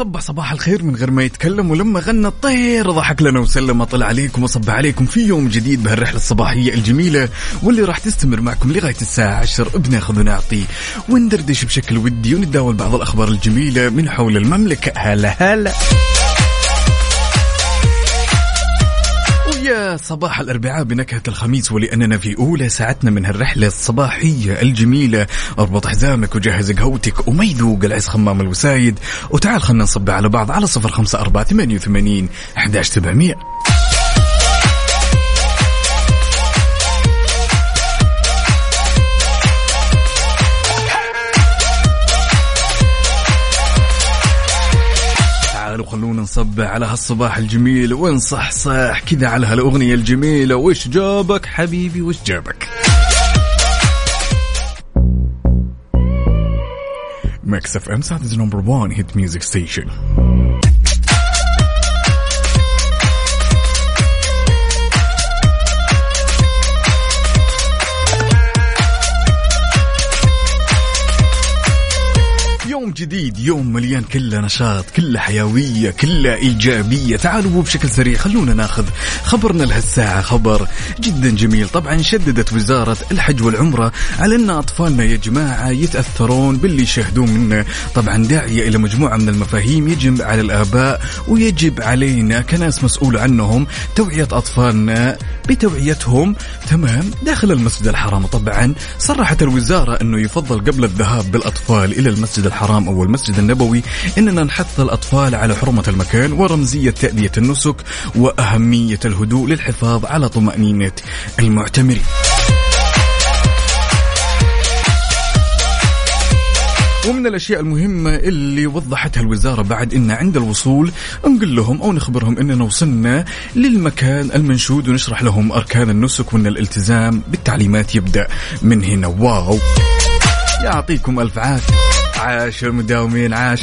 وصبح صباح الخير من غير ما يتكلم ولما غنى الطير ضحك لنا وسلم طلع عليكم وصب عليكم في يوم جديد بهالرحلة الصباحية الجميلة واللي راح تستمر معكم لغاية الساعة 10 بناخذ ونعطي. وندردش بشكل ودي ونتداول بعض الأخبار الجميلة من حول المملكة. هلا هلا. ويا صباح الأربعاء بنكهة الخميس ولأننا في أولى ساعتنا من هالرحلة الصباحية الجميلة. أربط حزامك وجهز قهوتك وما يذوق العز خمام الوسايد. وتعال خلنا نصب على بعض على صفر خمسة أربعة ثمانية وثمانين أحداش سبعمية. تعالوا خلونا نصب على هالصباح الجميل ونصحصح كذا على هالأغنية الجميلة. وش جابك حبيبي؟ وش جابك؟ Mix FM Saudi's number 1 hit music station يوم جديد يوم مليان كله نشاط كله حيوية كله إيجابية. تعالوا بشكل سريع خلونا ناخذ خبرنا لهالساعة. خبر جدا جميل. طبعا شددت وزارة الحج والعمرة على أن أطفالنا يا جماعة يتأثرون باللي يشاهدون منه طبعا داعية إلى مجموعة من المفاهيم يجب على الآباء ويجب علينا كناس مسؤول عنهم توعية أطفالنا بتوعيتهم. تمام؟ داخل المسجد الحرام طبعا صرحت الوزارة أنه يفضل قبل الذهاب بالأطفال إلى المسجد الحرام. أو المسجد النبوي أننا نحث الأطفال على حرمة المكان ورمزية تأدية النسك وأهمية الهدوء للحفاظ على طمأنينة المعتمرين. ومن الأشياء المهمة اللي وضحتها الوزارة بعد إن عند الوصول نقول لهم أو نخبرهم إننا وصلنا للمكان المنشود ونشرح لهم أركان النسك وإن الالتزام بالتعليمات يبدأ من هنا. واو! يعطيكم ألف عافية. عاش المداومين عاش.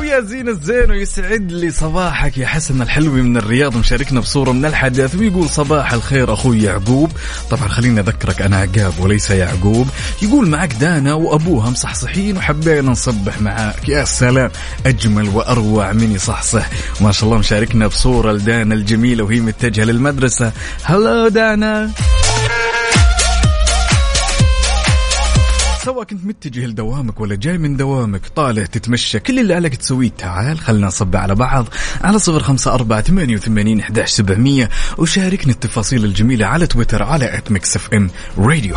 ويا زين الزين ويسعد لي صباحك يا حسن الحلوي من الرياض مشاركنا بصورة من الحدث ويقول صباح الخير أخوي يعقوب. طبعا خليني أذكرك أنا عقاب وليس يعقوب. يقول معك دانا وأبوها مصحصحين وحبينا نصبح معاك يا سلام. أجمل وأروع من يصحصح. ما شاء الله مشاركنا بصورة لدانا الجميلة وهي متجهة للمدرسة. هلو دانا. سواء كنت متجه لدوامك ولا جاي من دوامك؟ طالع تتمشى كل اللي عليك تسويه. تعال خلنا نصب على بعض. على صفر خمسة أربعة ثمانية وثمانين أحداش سبعمية. وشاركني التفاصيل الجميلة على تويتر على at Mix FM Radio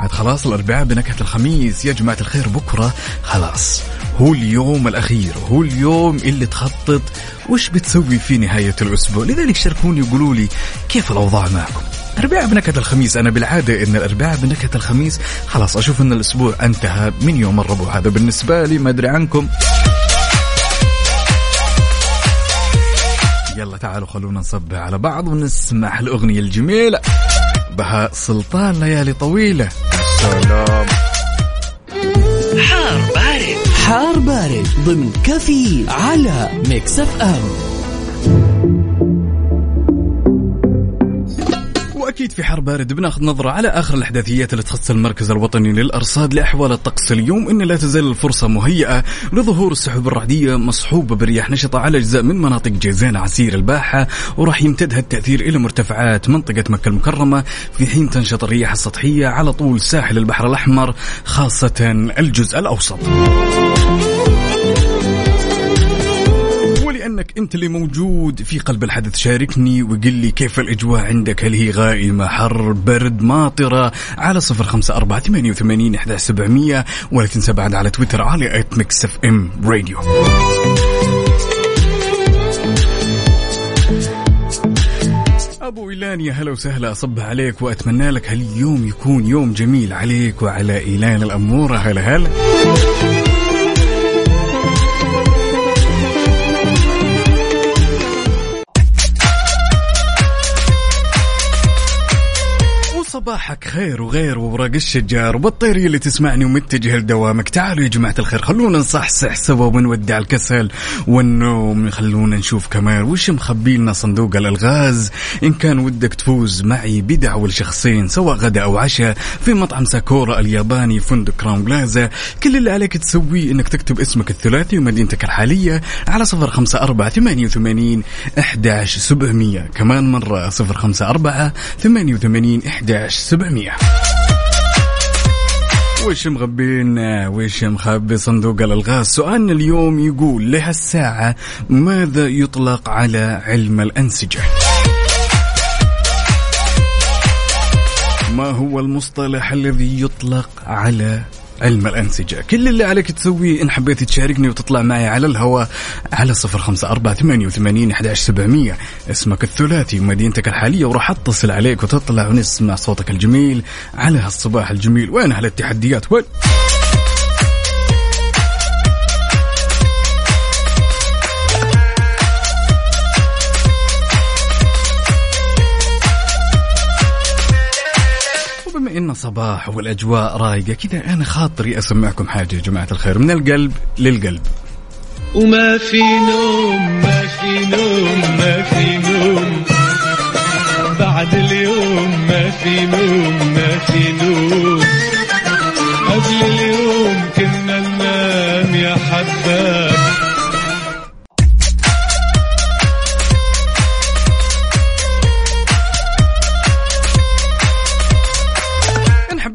عاد خلاص الأربعاء بنكهة الخميس. يا جماعة الخير بكرة خلاص. هو اليوم الأخير هو اليوم اللي تخطط. وش بتسوي في نهاية الأسبوع؟ لذلك شاركوني وقولوا لي كيف الأوضاع معكم. أربعاء بنكهة الخميس. أنا بالعادة إن الأربعاء بنكهة الخميس. خلاص أشوف إن الأسبوع انتهى من يوم الربوع. هذا بالنسبة لي ما أدري عنكم. يلا تعالوا خلونا نصب على بعض ونسمع الأغنية الجميلة. بهاء سلطان ليالي طويلة. سلام. حار بارد. حار بارد ضمن كافيين على Mix FM. واكيد في حر بارد بناخذ نظرة على آخر الأحداثيات اللي تخص المركز الوطني للأرصاد لأحوال الطقس اليوم إن لا تزال الفرصة مهيئة لظهور السحب الرعديه مصحوبه برياح نشطة على أجزاء من مناطق جيزان عسير الباحة وراح يمتد هالتاثير إلى مرتفعات منطقة مكة المكرمة في حين تنشط الرياح السطحية على طول ساحل البحر الأحمر خاصة الجزء الأوسط. ولانك أنت اللي موجود في قلب الحدث. شاركني وقل لي كيف الأجواء عندك؟ هل هي غائمة حر برد ماطرة؟ على صفر خمسة أربعة ثمانية وثمانين إحدى سبعمئه ولا تنسى بعد على تويتر على at Mix FM Radio إيلان يا هلا وسهلا. أصبح عليك وأتمنى لك هاليوم يكون يوم جميل عليك وعلى إيلان الأمورة هلا هلا. صباحك خير وغير وورق الشجر وبالطيرية اللي تسمعني ومتجه لدوامك. تعالوا يا جماعة الخير خلونا نصحصح سوا ونودع الكسل والنوم. خلونا نشوف كمان وش مخبي لنا صندوق الألغاز. إن كان ودك تفوز معي بدعوة لشخصين سواء غدا أو عشاء في مطعم ساكورا الياباني فندق كراون بلازا. كل اللي عليك تسويه إنك تكتب اسمك الثلاثي ومدينتك الحالية على صفر خمسة أربعة ثمانية وثمانين أحداش سبعمية. كمان مرة صفر خمسة أربعة ثمانية وثمانين أحداش سبعمية. وش مغبينا وش مخبي صندوق الألغاز؟ سؤالنا اليوم يقول لهالساعة ماذا يطلق على علم الأنسجة؟ ما هو المصطلح الذي يطلق على علم الأنسجة. كل اللي عليك تسويه إن حبيت تشاركني وتطلع معي على الهواء على صفر خمسة أربعة ثمانية وثمانين أحد سبعمية. اسمك الثلاثي ومدينتك الحالية وراح أتصل عليك وتطلع ونسمع صوتك الجميل على هالصباح الجميل. وين أهل التحديات وين؟ إن صباح والأجواء رايقة. كذا أنا خاطري أسمعكم حاجة يا جماعة الخير. من القلب للقلب. وما في نوم ما في نوم ما في نوم. بعد اليوم ما في نوم ما في نوم. قبل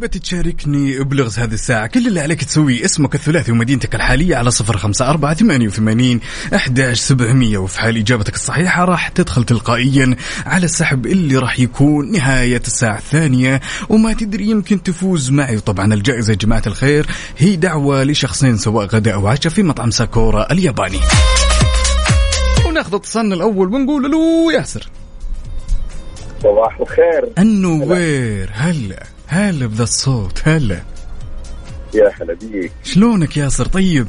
حبيت تشاركني ابلغ هذه الساعة؟ كل اللي عليك تسويه اسمك الثلاثي ومدينتك الحالية على صفر خمسة أربعة ثمانية وثمانين أحداش سبعمية وفي حال إجابتك الصحيحة راح تدخل تلقائيا على السحب اللي راح يكون نهاية الساعة الثانية. وما تدري يمكن تفوز معي. وطبعا الجائزة يا جماعة الخير هي دعوة لشخصين سواء غداء أو عشاء في مطعم ساكورا الياباني. وناخذ اتصالنا الأول ونقول له ياسر. صباح الخير. النوير هلا. هلا بذا الصوت هلا. يا هلا بيك. شلونك ياسر؟ طيب؟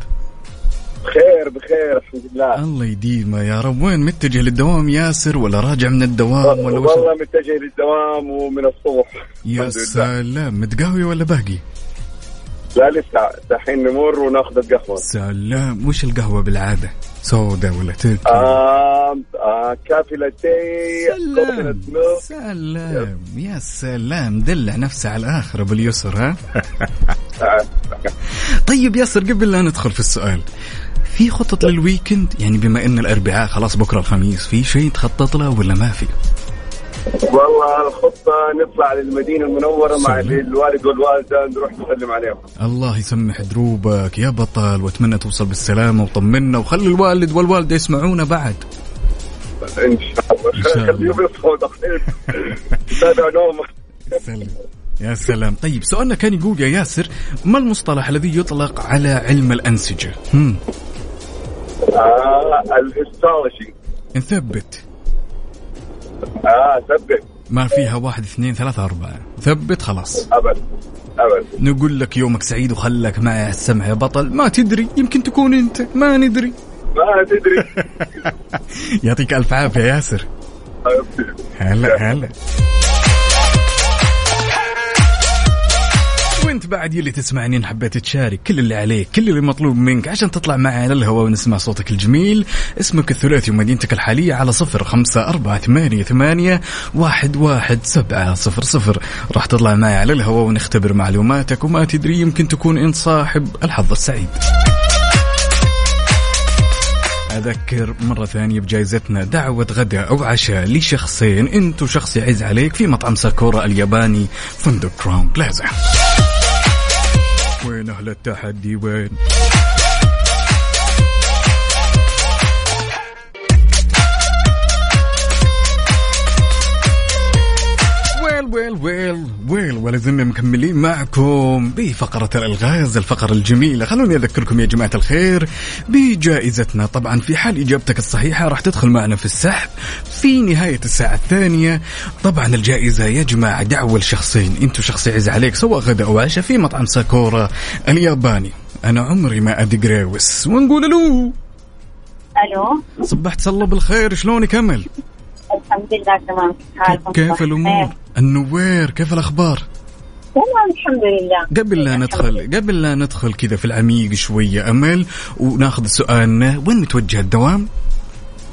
بخير بخير الحمد لله. الله يديمه يا رب. وين متجه للدوام ياسر ولا راجع من الدوام ولا والله متجه للدوام ومن الصبح. يا. سلام. متقهوي ولا باقي؟ لا لسه دحين نمر وناخذ القهوة. سلام. وش القهوة بالعادة؟ سودا ولا تركي؟ آه آه coffee latte milk سلام. يا سلام. دلع نفسه على الآخر يا ياسر ها؟ آه. طيب ياسر قبل لا ندخل في السؤال في خطط لل weekend يعني بما إن الأربعاء خلاص بكرة الخميس في شيء تخطط له ولا ما في؟ والله الخطة نطلع للمدينة المنورة مع. الوالد والوالدة نروح نسلم عليهم. الله يسمح دروبك يا بطل وأتمنى توصل بالسلامة وطمنا وخلي الوالد والوالدة يسمعونا بعد. إن شاء الله. خليهم يصحوا سلام يا سلام. طيب سؤالنا كان يقول يا ياسر ما المصطلح الذي يطلق على علم الأنسجة؟ هم. آه الاسترولوجي نثبت. آه ثبت. ما فيها واحد اثنين ثلاثة أربعة. ثبت خلاص. أبد. أبد. نقول لك يومك سعيد وخلك معي السمع يا بطل. ما تدري يمكن تكون أنت. ما ندري. ما تدري. يعطيك ألف عافية يا ياسر هلا هلا. وانت بعد يلي تسمعني ان حبيت تشارك كل اللي عليك كل اللي مطلوب منك عشان تطلع معي على الهواء ونسمع صوتك الجميل. اسمك الثلاثي ومدينتك الحالية على صفر خمسة أربعة ثمانية ثمانية واحد واحد سبعة صفر صفر. راح تطلع معي على الهواء ونختبر معلوماتك وما تدري يمكن تكون أنت صاحب الحظ السعيد. أذكر مرة ثانية بجائزتنا دعوة غداء أو عشاء لشخصين أنت وشخص يعز عليك في مطعم ساكورا الياباني فندق كراون بلازا. وين أهل التحدي وين؟ ويل ولا زلنا مكملين معكم بفقرة الألغاز الفقرة الجميلة. خلوني أذكركم يا جماعة الخير بجائزتنا. طبعا في حال إجابتك الصحيحة راح تدخل معنا في السحب في نهاية الساعة الثانية. طبعا الجائزة يا جماعة دعوة لشخصين. أنتوا شخص يعز عليك سواء غدا أو عشاء في مطعم ساكورا الياباني. أنا عمري ما ادق ريوس ونقول له ألو. صبحت الله بالخير شلونك أمل؟ الحمد لله تمام حالكم كيف الأمور النوير كيف الأخبار تمام الحمد لله قبل لا ندخل قبل لا ندخل كذا في العميق شوية أمل وناخذ سؤالنا وين متوجه الدوام؟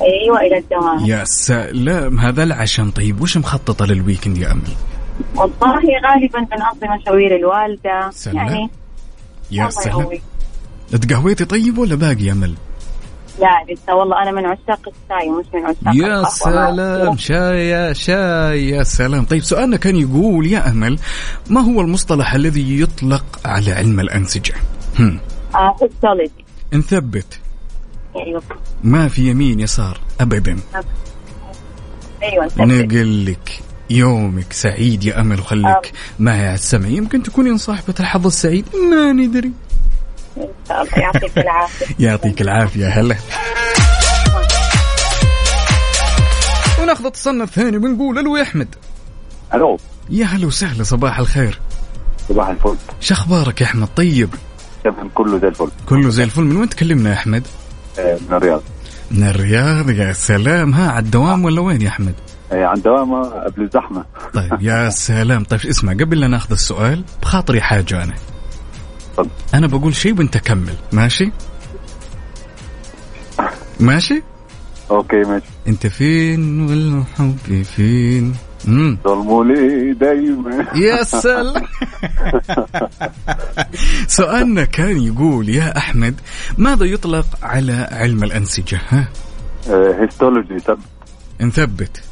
أيوه إلى الدوام يا سلام هذا العشم طيب وش مخططة للويكند يا أمل؟ والله غالبا بنقضي مشاوير الوالدة سلام. يعني يا سلام. تقهويتي طيب ولا باقي يا أمل؟ لا لسه والله أنا من عشاق الشاي مش من عشاق يا سلام شاي يا شاي يا سلام. طيب سؤالنا كان يقول يا أمل ما هو المصطلح الذي يطلق على علم الأنسجة؟ هم. آه نثبت. أيوه. ما في يمين يسار أبدا. أيوه. نقول لك يومك سعيد يا أمل وخليك معي على السمع. يمكن تكونين صاحبة الحظ السعيد ما ندري. ان شاء الله يعطيك العافية. يعطيك العافية هلا. وناخذ اتصالنا الثاني ونقول ألو يا أحمد. ألو. يا هلا وسهلا صباح الخير. صباح الفل. شو أخبارك يا أحمد؟ طيب. تمام كله زي الفل. كله زي الفل. من وين تكلمنا يا أحمد؟ آه، من الرياض. من الرياض يا سلام. ها على الدوام ولا وين يا أحمد؟ آه، عن دوامة قبل الزحمة. طيب يا سلام. طيب اسمع قبل لا ناخذ السؤال بخاطري حاجة أنا. تفضل. أنا بقول شيء وأنت كمل. ماشي؟ ماشي؟ أوكي ماشي. أنت فين والحب فين. ظلموا لي دايما. يا سلام. سؤالنا كان يقول يا أحمد ماذا يطلق على علم الأنسجة؟ ها؟ هيستولوجي طب نثبت.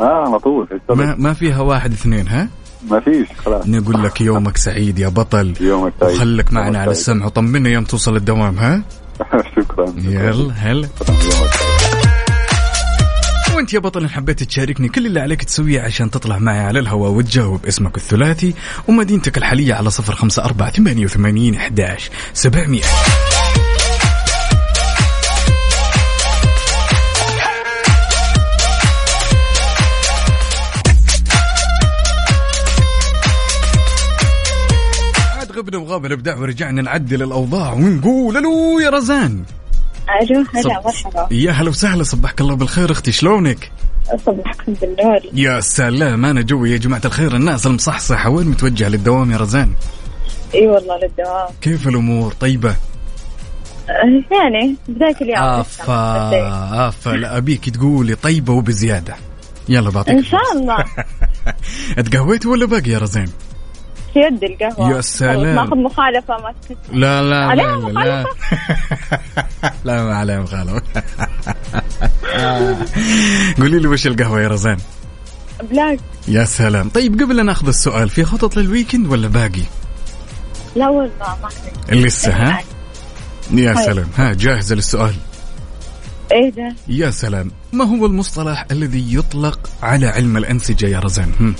آه على طول ما, ما فيها واحد اثنين ها؟ ما فيش خلاص. نقول لك يومك سعيد يا بطل. يومك سعيد. وخلك معنا على. السمع وطمنا يوم توصل الدوام ها؟ شكرا. يلا هلا. وأنت يا بطل إن حبيت تشاركني كل اللي عليك تسويه عشان تطلع معي على الهواء وتجاوب اسمك الثلاثي ومدينتك الحالية على صفر خمسة أربعة ثمانية وثمانين إحداش سبعمية. غبنا وغاب الإبداع ورجعنا نعدل الأوضاع ونقول ألو يا رزان. ألو هلا مرحبا. يا هلا وسهلا صبحك الله بالخير. أختي شلونك؟ صبحكم بالنور. يا سلام أنا جوي يا جماعة الخير. الناس المصحصحة وين متوجهة للدوام يا رزان؟ إي والله للدوام. كيف الأمور؟ طيبة؟ آه، يعني بداية اليوم. آفا آفا. لا أبيك تقولي طيبة وبزيادة. يلا بعطيك إن شاء الله. تقهويتي ولا باقي يا رزين؟ في يد القهوة يا سلام. ناخذ مخالفة ما لا لا لا عليها لا لا لا ما عليها مخالفة قولي لي وش القهوة يا رزان؟ black يا سلام طيب قبل لا ناخذ السؤال في خطط لل weekend ولا باقي؟ لا والله ما لسه ها؟ يا طيب. سلام ها جاهزة للسؤال إيه ده يا سلام ما هو المصطلح الذي يطلق على علم الأنسجة يا رزان هم.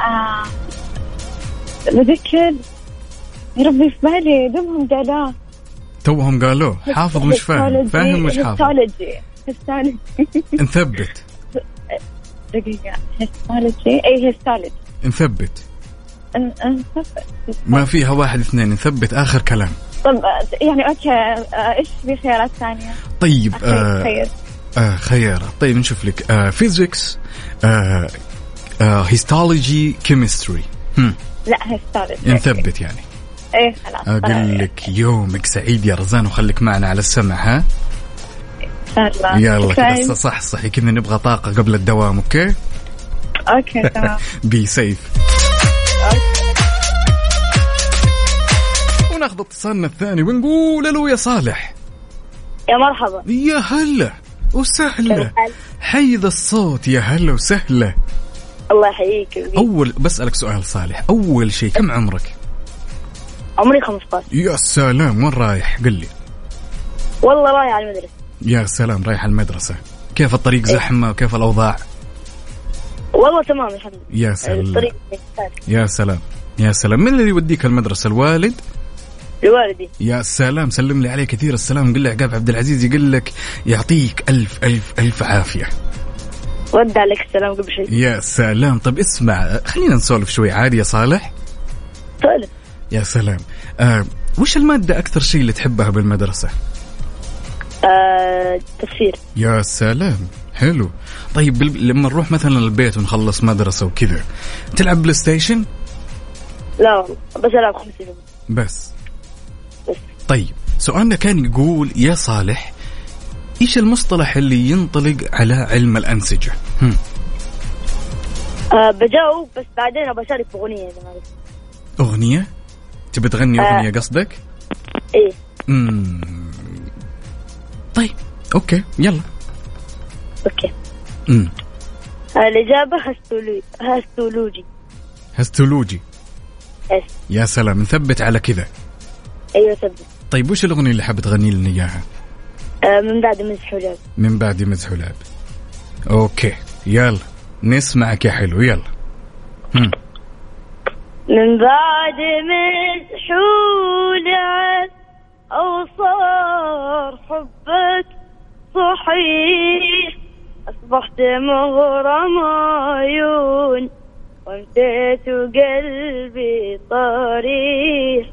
آه. بذكر يا ربي في بالي دمهم قالوه توهم قالوه حافظ مش فاهم. فاهم مش حافظ؟ histology. نثبت دقيقة. histology؟ أي histology. نثبت ما فيها واحد اثنين. نثبت آخر كلام. طب يعني okay آه، إيش في خيارات ثانية؟ طيب آه خير. آه خيارات طيب نشوف لك. آه physics آه آه histology chemistry لا histology نثبت يعني. إيه خلاص أقول لك يومك سعيد يا رزان وخليك معنا على السمع ها؟ الله يلا شكراً. كذا صح صحي كذا نبغى طاقة قبل الدوام okay؟ okay تمام. be safe. وناخذ اتصالنا الثاني ونقول ألو يا صالح. يا مرحبا. يا هلا وسهلا. حي ذا الصوت يا هلا وسهلا. الله يحييك اول بسألك سؤال صالح. أول شيء كم عمرك؟ عمري 15 يا سلام وين رايح؟ قل لي. والله رايح على المدرسة. يا سلام رايح المدرسة. كيف الطريق؟ زحمة وكيف الأوضاع؟ والله تمام الحمد لله. يا سلام. الطريق يا سلام. يا سلام. من اللي يوديك المدرسة؟ الوالد؟ لوالدي يا سلام سلم لي عليه كثير السلام. قل لي عقاب عبد العزيز يقول لك يعطيك ألف ألف ألف عافية. رد عليك السلام قبل شيء يا سلام. طب اسمع خلينا نسولف شوي. عادي يا صالح؟ سؤال يا سلام. آه وش المادة أكثر شيء اللي تحبها بالمدرسة؟ آه تفسير. يا سلام. حلو. طيب بال- لما نروح مثلا البيت ونخلص مدرسة وكذا تلعب PlayStation لا والله بس ألعب خمس سنين بس. بس. طيب سؤالنا كان يقول يا صالح إيش المصطلح اللي ينطلق على علم الأنسجة؟ هم. آه بجاوب بس بعدين بشارك في أغنية. أغنية؟ تبي تغني آه. أغنية قصدك؟ إيه. مم. طيب okay يلا. okay. مم. الإجابة histolo histology. histology. yes يا سلام نثبت على كذا. أيوه ثبت طيب وش الأغنية اللي حاب تغني لنا إياها؟ آه من بعد مزح وجاب من بعد مزح ولعب okay. يلا. نسمعك يا حلو. يلا. هم. من بعد مزح ولعب أو صار حبك صحيح. أصبحت مغرم عيون وانتهت قلبي طريح.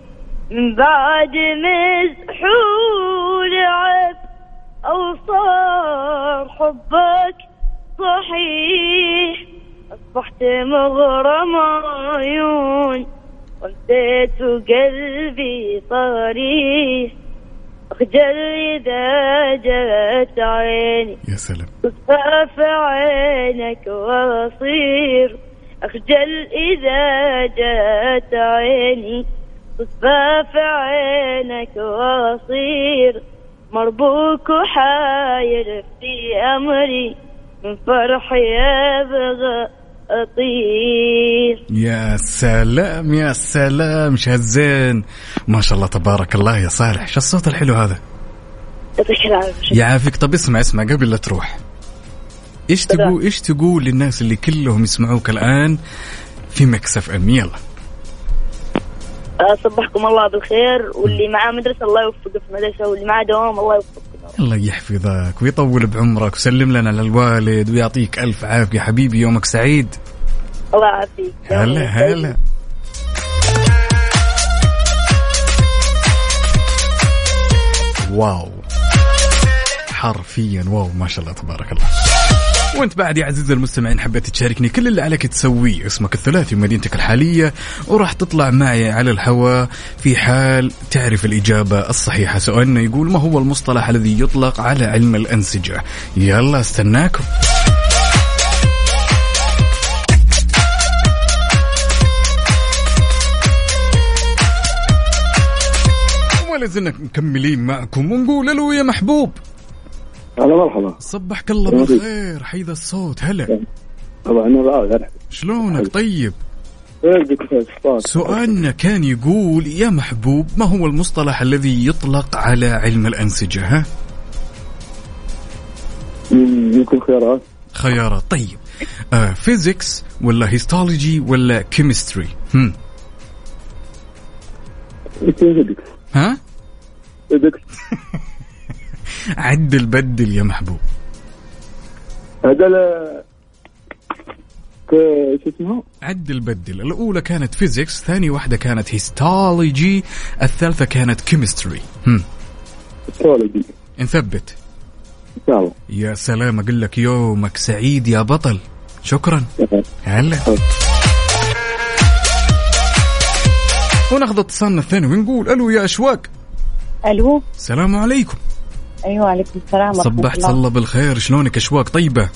من بعد مزح ولعب أو صار حبك صحيح. أصبحت مغرم عيون ولديت قلبي طريح أخجل إذا جت عيني. يا سلام. تصفى عينك وأصير. أخجل إذا جت عيني. تصفى عينك وأصير. مربوك وحاير في أمري من فرحي أبغى أطير. يا سلام يا سلام شهزين. ما شاء الله تبارك الله يا صالح. شو الصوت الحلو هذا؟ يعطيك العافية يعافيك طب اسمع اسمع قبل لا تروح. إيش تقول إيش تقول للناس اللي كلهم يسمعوك الآن في مكسف ام يلا صبحكم الله بالخير واللي معاه مدرسة الله يوفقه في المدرسة واللي معاه دوام الله يوفقه. الله يحفظك ويطول بعمرك وسلم لنا للوالد ويعطيك ألف عافية. حبيبي يومك سعيد. الله يعافيك. هلا هلا. واو. حرفيا واو ما شاء الله تبارك الله. وانت بعد يا عزيزي المستمعين حبيت تشاركني كل اللي عليك تسويه. اسمك الثلاثي ومدينتك الحالية وراح تطلع معي على الهواء في حال تعرف الإجابة الصحيحة. سؤالنا يقول ما هو المصطلح الذي يطلق على علم الأنسجة؟ يلا استناكم. ولا زلنا مكملين معكم ونقول ألو يا محبوب. هلا مرحبا. صبحك الله بالخير. حيذا الصوت. هلا. طبعا أنا شلونك؟ طيب. صوت سؤالنا كان يقول يا محبوب ما هو المصطلح الذي يطلق على علم الأنسجة ها؟ يمكن خيارات. خيارات. طيب. آه physics ولا histology ولا chemistry هم. يمكن ها؟ بدك عدل بدل يا محبوب هذا شو اسمه؟ عدل بدل الأولى كانت physics ثاني واحدة كانت histology الثالثة كانت chemistry هم. histology نثبت ان شاء الله يا سلام أقول لك يومك سعيد يا بطل. شكرا. هلا. وناخذ اتصالنا الثاني ونقول ألو يا أشواق. ألو. السلام عليكم. أيوه عليكم السلام صبحت الله. الله بالخير. شلونك؟ أشواق طيبة؟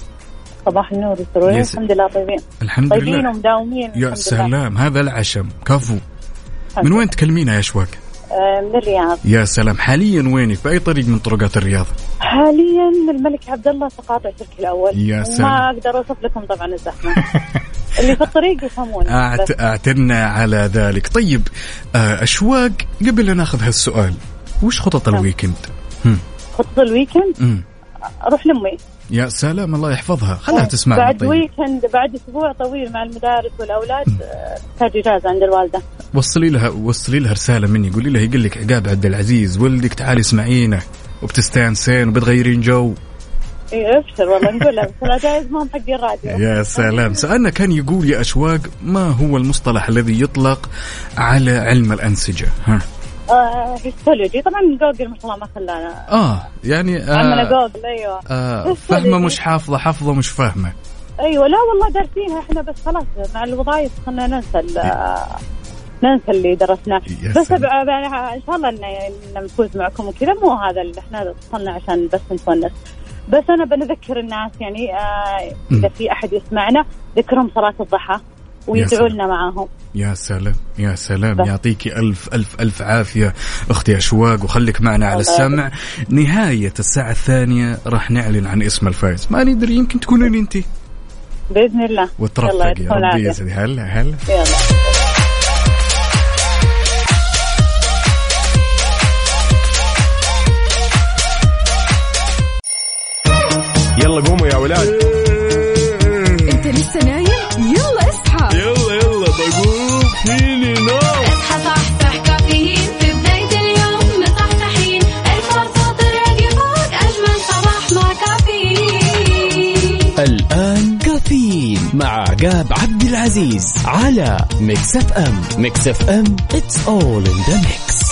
صباح النور والسرور يس- الحمد لله طيبين. الحمد طيبين لله ومداومين يا الحمد لله. سلام. هذا العشم. كفو. من وين تكلمينا يا أشواق؟ آه، من الرياض. يا سلام. حاليا وينك؟ بأي طريق من طرقات الرياض؟ حاليا الملك عبد الله تقاطع تركي الأول. يا سلام. ما أقدر أوصف لكم طبعا الزحمة. اللي في الطريق يفهمون. أعت... أعترنا على ذلك. طيب آه، أشواق قبل لا ناخذ هالسؤال وش خطط نعم. ال weekend؟ خطة ال weekend. أروح لأمي. يا سلام الله يحفظها. خلها تسمعنا بعد طيب weekend بعد أسبوع طويل مع المدارس والأولاد آه، تحتاج إجازة عند الوالدة. وصلي لها وصلي لها رسالة مني. قولي لها يقول لك عقاب عبد العزيز ولدك تعالي اسمعينه وبتستانسين وبتغيرين جو. أبشر والله نقولها بس العجائز ما هم حقين راديو يا سلام. سألنا كان يقول يا أشواق ما هو المصطلح الذي يطلق على علم الأنسجة؟ ها. histology. طبعا جوجل ما شاء الله ما خلانا. آه يعني عمنا آه جوجل أيوه. آه. فاهمة مش حافظة حافظة مش فاهمة. أيوه لا والله دارسينها إحنا بس خلاص مع الوظائف خلينا ننسى ننسى اللي درسناه. بس إن شاء الله ان نفوز معكم وكذا. مو هذا اللي إحنا وصلنا عشان بس نتونس بس أنا بنذكر الناس يعني آه إذا في أحد يسمعنا ذكرهم صلاة الضحى. ويدعوا. لنا معاهم يا سلام يا سلام. بس. يعطيكي ألف ألف ألف عافية أختي أشواق وخليك معنا على السمع. نهاية الساعة الثانية راح نعلن عن اسم الفائز. ما ندري يمكن تكونين أنت. بإذن الله. يلا وترفقي يا ربي. يسعدك هلا هلا. يلا. يلا قوموا يا ولاد. انت لسه نايم؟ يلا. نوم اصحى صحصح كافيين في بداية اليوم مصحصحين. الفرصة فوق أجمل صباح مع كافيين. الآن كافيين مع عقاب عبد العزيز على Mix FM. Mix FM it's all in the mix.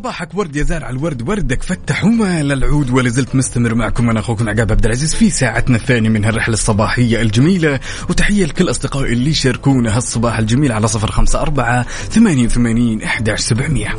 وصباحك ورد يا زارع الورد وردك فتح وما للعود ولا زلت مستمر معكم أنا أخوكم عقاب عبد العزيز في ساعتنا الثانية من هالرحلة الصباحية الجميلة. وتحية لكل أصدقائي اللي يشاركونا هالصباح الجميل على صفر خمسة أربعة ثمانية وثمانين احدى سبعمئه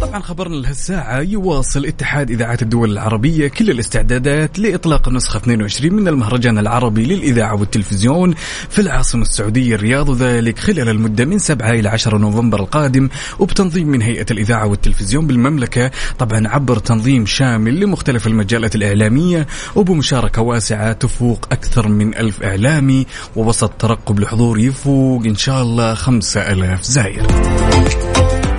طبعا خبرنا لهالساعة يواصل اتحاد إذاعات الدول العربية كل الاستعدادات لإطلاق النسخة 22 من المهرجان العربي للإذاعة والتلفزيون في العاصمة السعودية الرياض وذلك خلال المدة من 7 إلى 10 نوفمبر القادم وبتنظيم من هيئة الإذاعة والتلفزيون بالمملكة طبعا عبر تنظيم شامل لمختلف المجالات الإعلامية وبمشاركة واسعة تفوق أكثر من ألف إعلامي ووسط ترقب لحضور يفوق إن شاء الله 5000 زائر.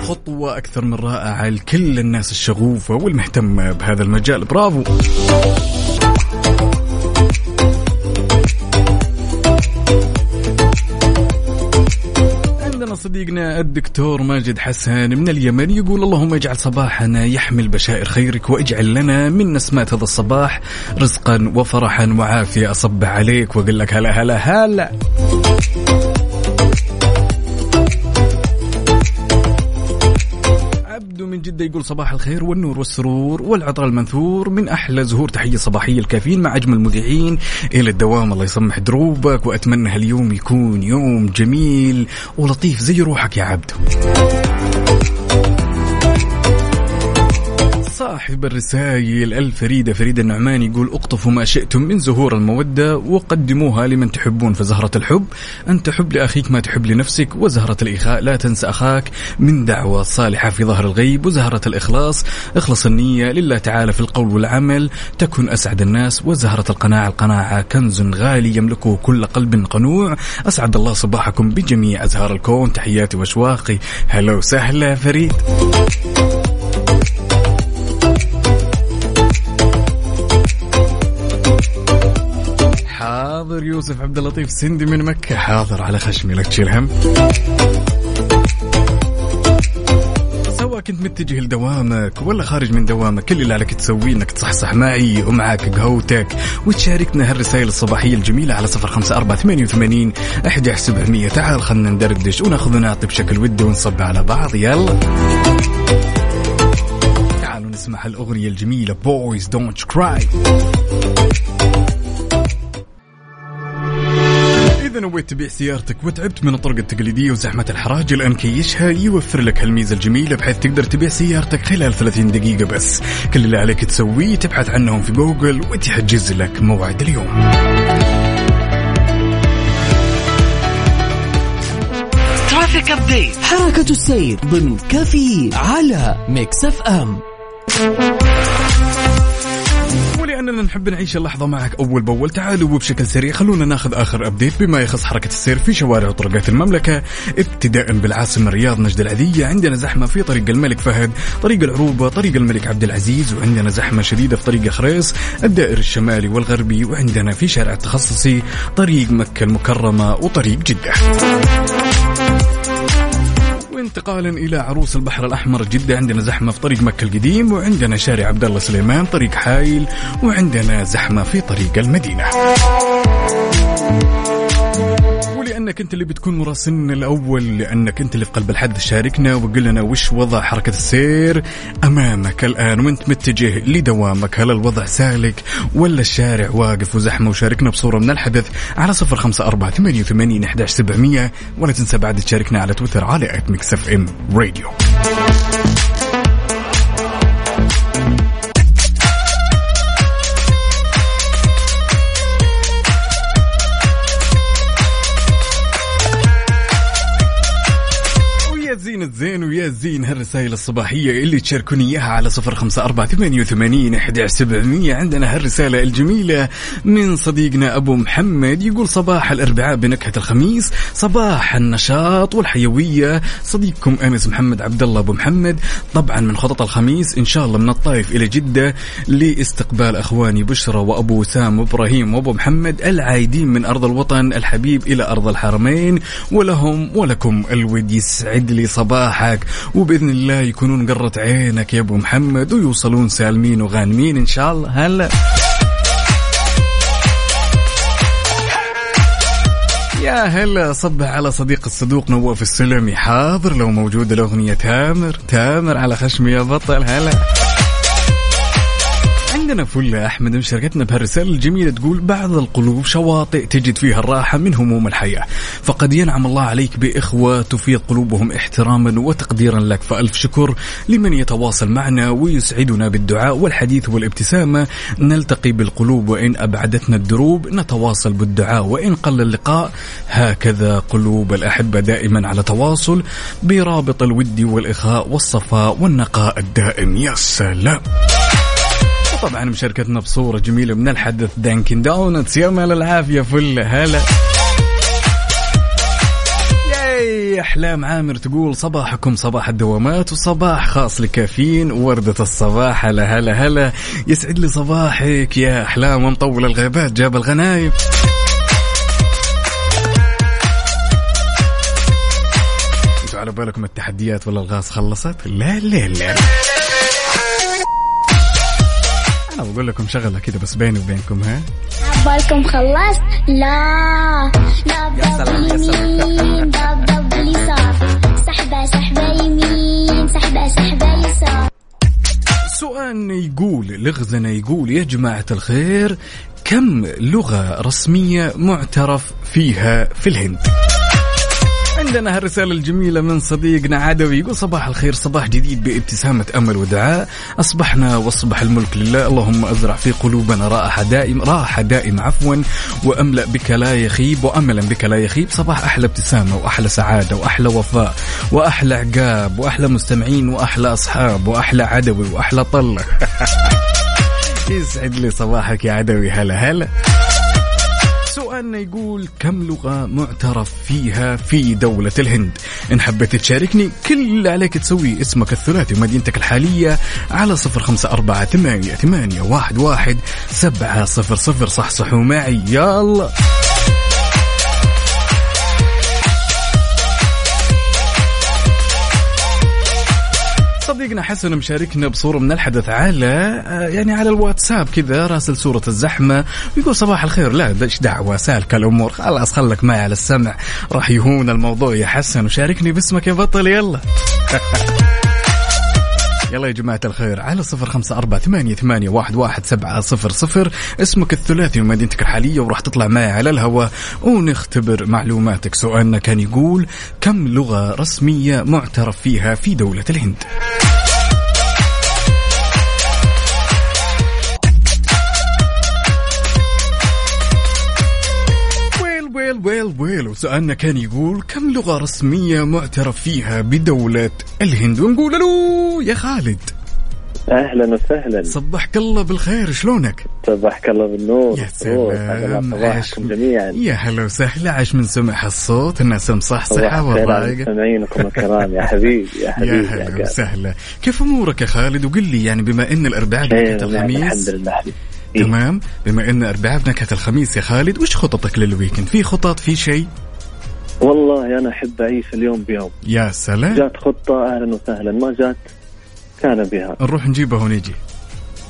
خطوة أكثر من رائعة لكل الناس الشغوفة والمهتمة بهذا المجال. برافو! عندنا صديقنا الدكتور ماجد حسن من اليمن يقول اللهم اجعل صباحنا يحمل بشائر خيرك واجعل لنا من نسمات هذا الصباح رزقا وفرحا وعافية. أصبح عليك وأقول لك هلا هلا هلا. عبدو من جدة يقول صباح الخير والنور والسرور والعطر المنثور من أحلى زهور تحية صباحية الكافيين مع أجمل مذيعين إلى الدوام. الله يسمح دروبك وأتمنى هاليوم يكون يوم جميل ولطيف زي روحك يا عبدو صاحب الرسائل. الفريدة فريد النعمان يقول اقطفوا ما شئتم من زهور المودة وقدموها لمن تحبون فزهرة الحب. أن تحب لأخيك ما تحب لنفسك وزهرة الإخاء لا تنسى أخاك. من دعوة صالحة في ظهر الغيب وزهرة الإخلاص. إخلص النية لله تعالى في القول والعمل. تكن أسعد الناس وزهرة القناعة. القناعة كنز غالي يملكه كل قلب قنوع. أسعد الله صباحكم بجميع أزهار الكون. تحياتي وأشواقي. هلا وسهلا فريد. حاضر يوسف عبد اللطيف سندي من مكة. حاضر على خشمي لا تشيل هم. سواء كنت متجه لدوامك ولا خارج من دوامك. كل اللي عليك تسويه انك تصحصح معي ومعاك قهوتك. وتشاركنا هالرسائل الصباحية الجميلة على صفر خمسة أربعة ثمانية وثمانين أحد سبعمية تعال خلنا ندردش وناخذ ونعطي بشكل ودي ونصب على بعض. يلا. تعالوا نسمع هالأغنية الجميلة Boys Don't Cry. نويت تبيع سيارتك وتعبت من الطرق التقليدية وزحمة الحراج. الآن كيشها يوفر لك هالميزة الجميلة بحيث تقدر تبيع سيارتك خلال 30 دقيقة بس. كل اللي عليك تسويه تبحث عنهم في جوجل وتحجز لك موعد اليوم. traffic update حركة السير ضمن كافيين على Mix FM. نحب نعيش اللحظة معك أول بأول. تعالوا وبشكل سريع خلونا ناخذ آخر update بما يخص حركة السير في شوارع وطرقات المملكة. ابتداء بالعاصمة الرياض نجد العذيه عندنا زحمة في طريق الملك فهد طريق العروبة طريق الملك عبد العزيز وعندنا زحمة شديدة في طريق خريص الدائر الشمالي والغربي وعندنا في شارع التخصصي طريق مكة المكرمة وطريق جدة. وانتقالا إلى عروس البحر الأحمر جدة. عندنا زحمة في طريق مكة القديم وعندنا شارع عبد الله سليمان طريق حايل وعندنا زحمة في طريق المدينة. ولانك أنت اللي بتكون مراسلنا الأول لأنك أنت اللي في قلب الحدث شاركنا وقل لنا وش وضع حركة السير أمامك الآن وأنت متجه لدوامك. هل الوضع سالك ولا الشارع واقف وزحمة؟ وشاركنا بصورة من الحدث على صفر خمسة أربعة ثمانية وثمانين احداش سبعمئه ولا تنسى بعد تشاركنا على تويتر على at Mix FM Radio ويا زين ويا زين هالرسائل الصباحية اللي تشاركوني إياها على صفر خمسة أربعة ثمانية وثمانين أحد سبعمية. عندنا هالرسالة الجميلة من صديقنا أبو محمد يقول صباح الأربعاء بنكهة الخميس صباح النشاط والحيوية. صديقكم أنس محمد عبد الله أبو محمد طبعا من خطط الخميس إن شاء الله من الطائف إلى جدة لاستقبال أخواني بشرى وأبو وسام وإبراهيم وأبو محمد العايدين من أرض الوطن الحبيب إلى أرض الحرمين ولهم ولكم الود يسعد لي صباحك وبإذن الله يكونون قرة عينك يا أبو محمد ويوصلون سالمين وغانمين إن شاء الله. هلا. يا هلا صبح على صديق الصدوق نواف السلمي. حاضر لو موجودة الأغنية تامر تامر على خشمي يا بطل. هلا. عندنا فلة أحمد مشاركتنا بهالرسالة الجميلة تقول بعض القلوب شواطئ تجد فيها الراحة من هموم الحياة فقد ينعم الله عليك بإخوة تفيض قلوبهم احتراما وتقديرا لك فألف شكر لمن يتواصل معنا ويسعدنا بالدعاء والحديث والابتسامة. نلتقي بالقلوب وإن أبعدتنا الدروب نتواصل بالدعاء وإن قل اللقاء. هكذا قلوب الأحبة دائما على تواصل برابط الود والإخاء والصفاء والنقاء الدائم. يا سلام! طبعا مشاركتنا بصورة جميلة من الحدث دانكن دونتس يا مال العافية فل هلا. ياي أحلام عامر تقول صباحكم صباح الدوامات وصباح خاص لكافيين. وردة الصباح هلا هلا هلا. يسعد لي صباحك يا أحلام ومطول الغيبات جاب الغنايم. أنتوا على بالكم التحديات ولا الغاز خلصت؟ لا لا لا. بقول لكم شغلة كده بس بيني وبينكم ها؟ بالكم خلصت لا. لا يمين يسار سحبة سحبة يمين سحبة سحبة يسار. سؤالنا يقول لغزنا يقول يا جماعة الخير كم لغة رسمية معترف فيها في الهند؟ عندنا هالرسالة الجميلة من صديقنا عدوي. يقول صباح الخير صباح جديد بابتسامة أمل ودعاء. أصبحنا وأصبح الملك لله. اللهم أزرع في قلوبنا راحة دائم راحة دائمة عفوا وأملأ بك لا يخيب وأملا بك لا يخيب. صباح أحلى ابتسامة وأحلى سعادة وأحلى وفاء وأحلى عقاب وأحلى مستمعين وأحلى أصحاب وأحلى عدوي وأحلى طلة. يسعد لي صباحك يا عدوي. هلا هلا. سؤالنا يقول كم لغة معترف فيها في دولة الهند. إن حبيت تشاركني كل اللي عليك تسويه اسمك الثلاثي ومدينتك الحالية على صفر خمسة أربعة ثمانية, ثمانية واحد, واحد سبعة صفر صفر. صح صحوا معي. يلا. صديقنا حسن مشاركنا بصورة من الحدث على آه، يعني على الواتساب كذا راسل صورة الزحمة ويقول صباح الخير. لا إيش دعوة؟ سالكة الأمور. خلاص خلك معي على السمع. راح يهون الموضوع يا حسن. وشاركني باسمك يا بطل. يلا. يلا يا جماعة الخير على صفر خمسة أربعة ثمانية, ثمانية واحد, واحد سبعة صفر صفر. اسمك الثلاثي ومدينتك الحالية وراح تطلع معي على الهواء ونختبر معلوماتك. سؤالنا كان يقول كم لغة رسمية معترف فيها في دولة الهند؟ ويل ويل ويل وسؤالنا كان يقول كم لغة رسمية معترف فيها بدولة الهند؟ ونقول له يا خالد. أهلا وسهلا. صبحك الله بالخير شلونك؟ صبحك الله بالنور. يا سلام. صباحكم جميعا. يا هلا وسهلا عاش من سمع الصوت الناس على والرايقة. المستمعينكم الكرام يا حبيبي يا يا حبيبي هلا قاسم. وسهلا. كيف أمورك يا خالد؟ وقل لي يعني بما إن الأربعاء خير بنكهة ونعم، الحمد الخميس لله. حبيبي إيه. تمام؟ بما إن اربعاء بنكهة الخميس يا خالد وش خططك للويكند في خطط؟ في شيء؟ والله أنا أحب أعيش اليوم بيوم. يا سلام. جات خطة أهلا وسهلا ما جات كان بها. نروح نجيبها ونجي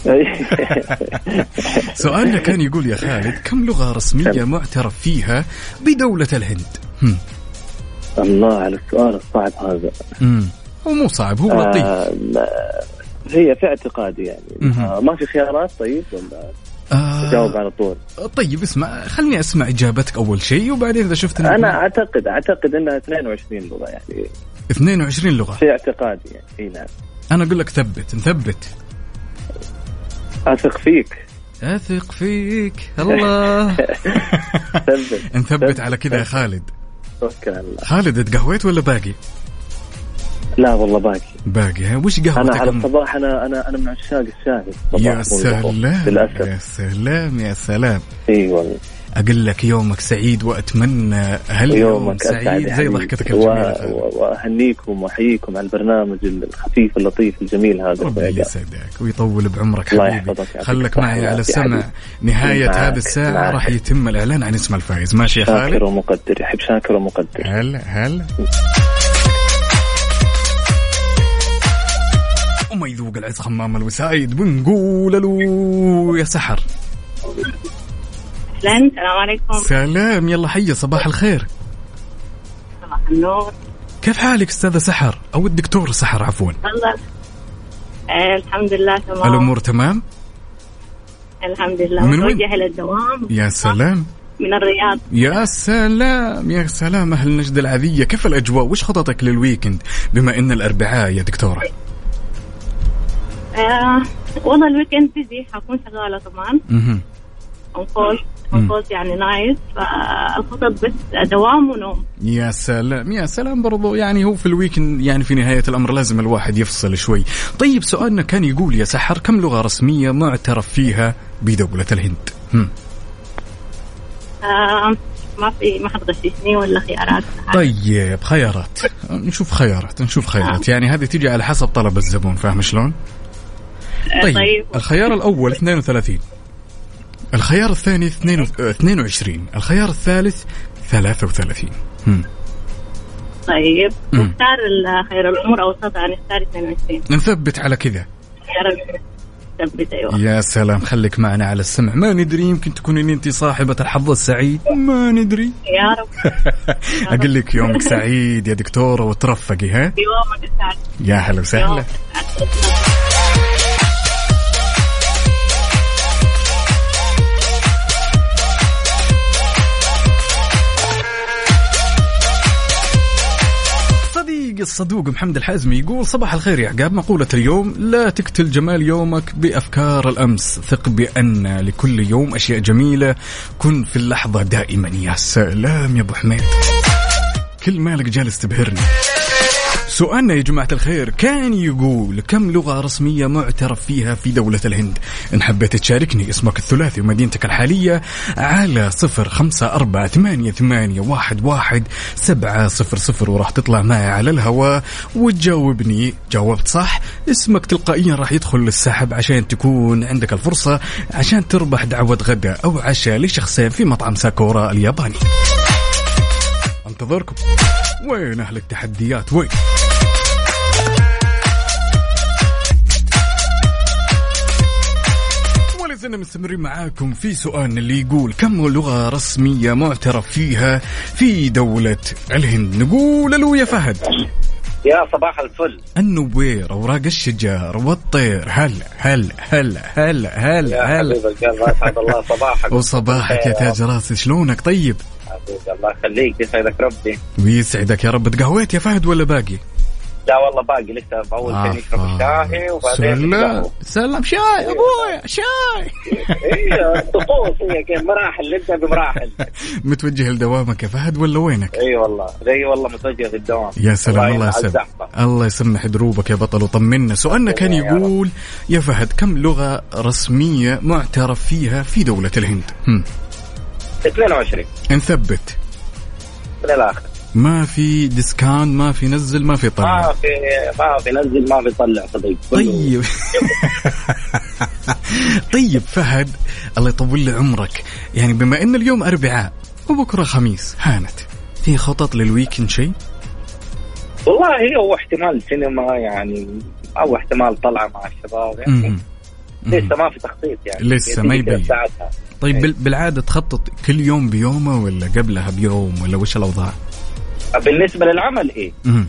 سؤالنا كان يقول يا خالد كم لغة رسمية معترف فيها بدولة الهند؟ هم. الله على السؤال الصعب هذا. مم. هو مو صعب هو لطيف آه هي في اعتقادي يعني. آه ما في خيارات طيب ولا آه جاوب على طول؟ طيب اسمع خلني أسمع إجابتك أول شيء وبعدين إذا شفت أنا ما- اعتقد أعتقد إنها 22 لغة يعني. 22 لغة. في اعتقادي يعني إي نعم. أنا أقول لك ثبت نثبت أثق فيك. أثق فيك الله. ثبت. نثبت على كذا يا خالد. توكل على الله. خالد تقهويت ولا باقي؟ لا والله باقي. باقي. ها وش أنا قهوتك؟ على الصباح أنا أنا أنا من عشاق الشاي يا. سلام للأسف. يا سلام يا سلام. إي والله. أقول لك يومك سعيد وأتمنى هاليوم يومك سعيد؟ زي. ضحكتك الجميله وأهنيكم وأحييكم على البرنامج الخفيف اللطيف الجميل هذا. ربي يسعدك ويطول بعمرك حبيبي. خلك معي على السمع معك، هذه الساعة معك. راح يتم الإعلان عن اسم الفائز. ماشي يا شاكر خالد ومقدر يحب شاكر ومقدر. هلا هلا. وما يذوق العز خمام الوسايد بنقول له يا سحر. السلام عليكم. سلام يلا حيا صباح الخير. صباح النور. كيف حالك أستاذة سحر؟ أو الدكتور سحر عفوا. والله آه الحمد لله تمام. الأمور تمام؟ الحمد لله. من وين؟ متوجهه للدوام يا سلام. من الرياض. يا سلام يا سلام أهل نجد العذية. كيف الأجواء؟ وش خططك للويكند؟ بما إن الأربعاء يا دكتورة. آه والله ال weekend busy حكون شغالة طبعا. مهم. on-calls on-calls يعني nights فالخطط بس دوام ونوم. يا سلام يا سلام برضو. يعني هو في ال weekend يعني في نهاية الأمر لازم الواحد يفصل شوي. طيب سؤالنا كان يقول يا سحر كم لغة رسمية معترف فيها بدولة الهند؟ هم. آه ما في ما حد غششني ولا خيارات. طيب خيارات. نشوف خيارات نشوف خيارات. يعني هذه تيجي على حسب طلب الزبون فاهم شلون؟ آه، طيب طيب. الخيار الأول 32 الخيار الثاني 22 الخيار الثالث 33 هم. طيب. نختار ال- خير الأمور اوسطها نختار 22 نثبت على كذا. خيار ال- ثبت أيوه. يا سلام خليك معنا على السمع. ما ندري يمكن تكونين أنت صاحبة الحظ السعيد. ما ندري. يا رب. أقول لك يومك سعيد يا دكتورة وترفقي ها؟ يومك اسعد يا هلا وسهلا. الصدوق محمد الحازمي يقول صباح الخير يا عقاب. مقولة اليوم لا تقتل جمال يومك بأفكار الأمس. ثق بأن لكل يوم أشياء جميلة. كن في اللحظة دائما يا سلام يا أبو حميد. كل مالك جالس تبهرني. سؤالنا يا جماعة الخير كان يقول كم لغة رسمية معترف فيها في دولة الهند؟ إن حبيت تشاركني اسمك الثلاثي ومدينتك الحالية على صفر خمسة أربعة ثمانية, ثمانية واحد, واحد سبعة صفر صفر وراح تطلع معي على الهواء وتجاوبني. جاوبت صح؟ اسمك تلقائيا راح يدخل للسحب عشان تكون عندك الفرصة عشان تربح دعوة غداء أو عشاء لشخصين في مطعم ساكورا الياباني. أنتظركم. وين أهل التحديات؟ وين؟ زلنا مستمرين معاكم في سؤالنا اللي يقول كم لغة رسمية معترف فيها في دولة الهند؟ نقول له يا فهد. يا صباح الفل. النوير أوراق الشجر والطير. هلا هلا هلا هلا يا هلا هلا أسعد الله صباحك. وصباحك يا تاج راسي شلونك؟ طيب. حبيبي الله يخليك يسعدك ربي. ويسعدك يا رب. تقهويت يا فهد ولا باقي؟ لا والله باقي لسه اول شيء نشرب الشاي وبعدين. سلام شاي ابويا شاي. إيه طقوس هي كيف مراحل نبدا بمراحل متوجه لدوامك يا فهد ولا وينك؟ إي والله زي والله متوجه للدوام. يا سلام الله يسلمك. الله يسمح دروبك يا بطل وطمنا. سؤالنا كان. يقول يا فهد كم لغة رسمية معترف فيها في دولة الهند؟ هم. 22 نثبت. من الآخر. ما في discount ما في نزل ما في طلع. ما في ما في نزل ما في طلع صديق طيب. طيب فهد الله يطول لي عمرك. يعني بما إن اليوم أربعاء وبكرة خميس هانت في خطط لل weekend شيء؟ والله هو احتمال سينما يعني أو احتمال طلعة مع الشباب يعني. مم. لسه ما في تخطيط يعني. لسه ما يبين. طيب بال- بالعادة تخطط كل يوم بيومه ولا قبلها بيوم ولا وش الأوضاع؟ بالنسبة للعمل إيه؟ مم.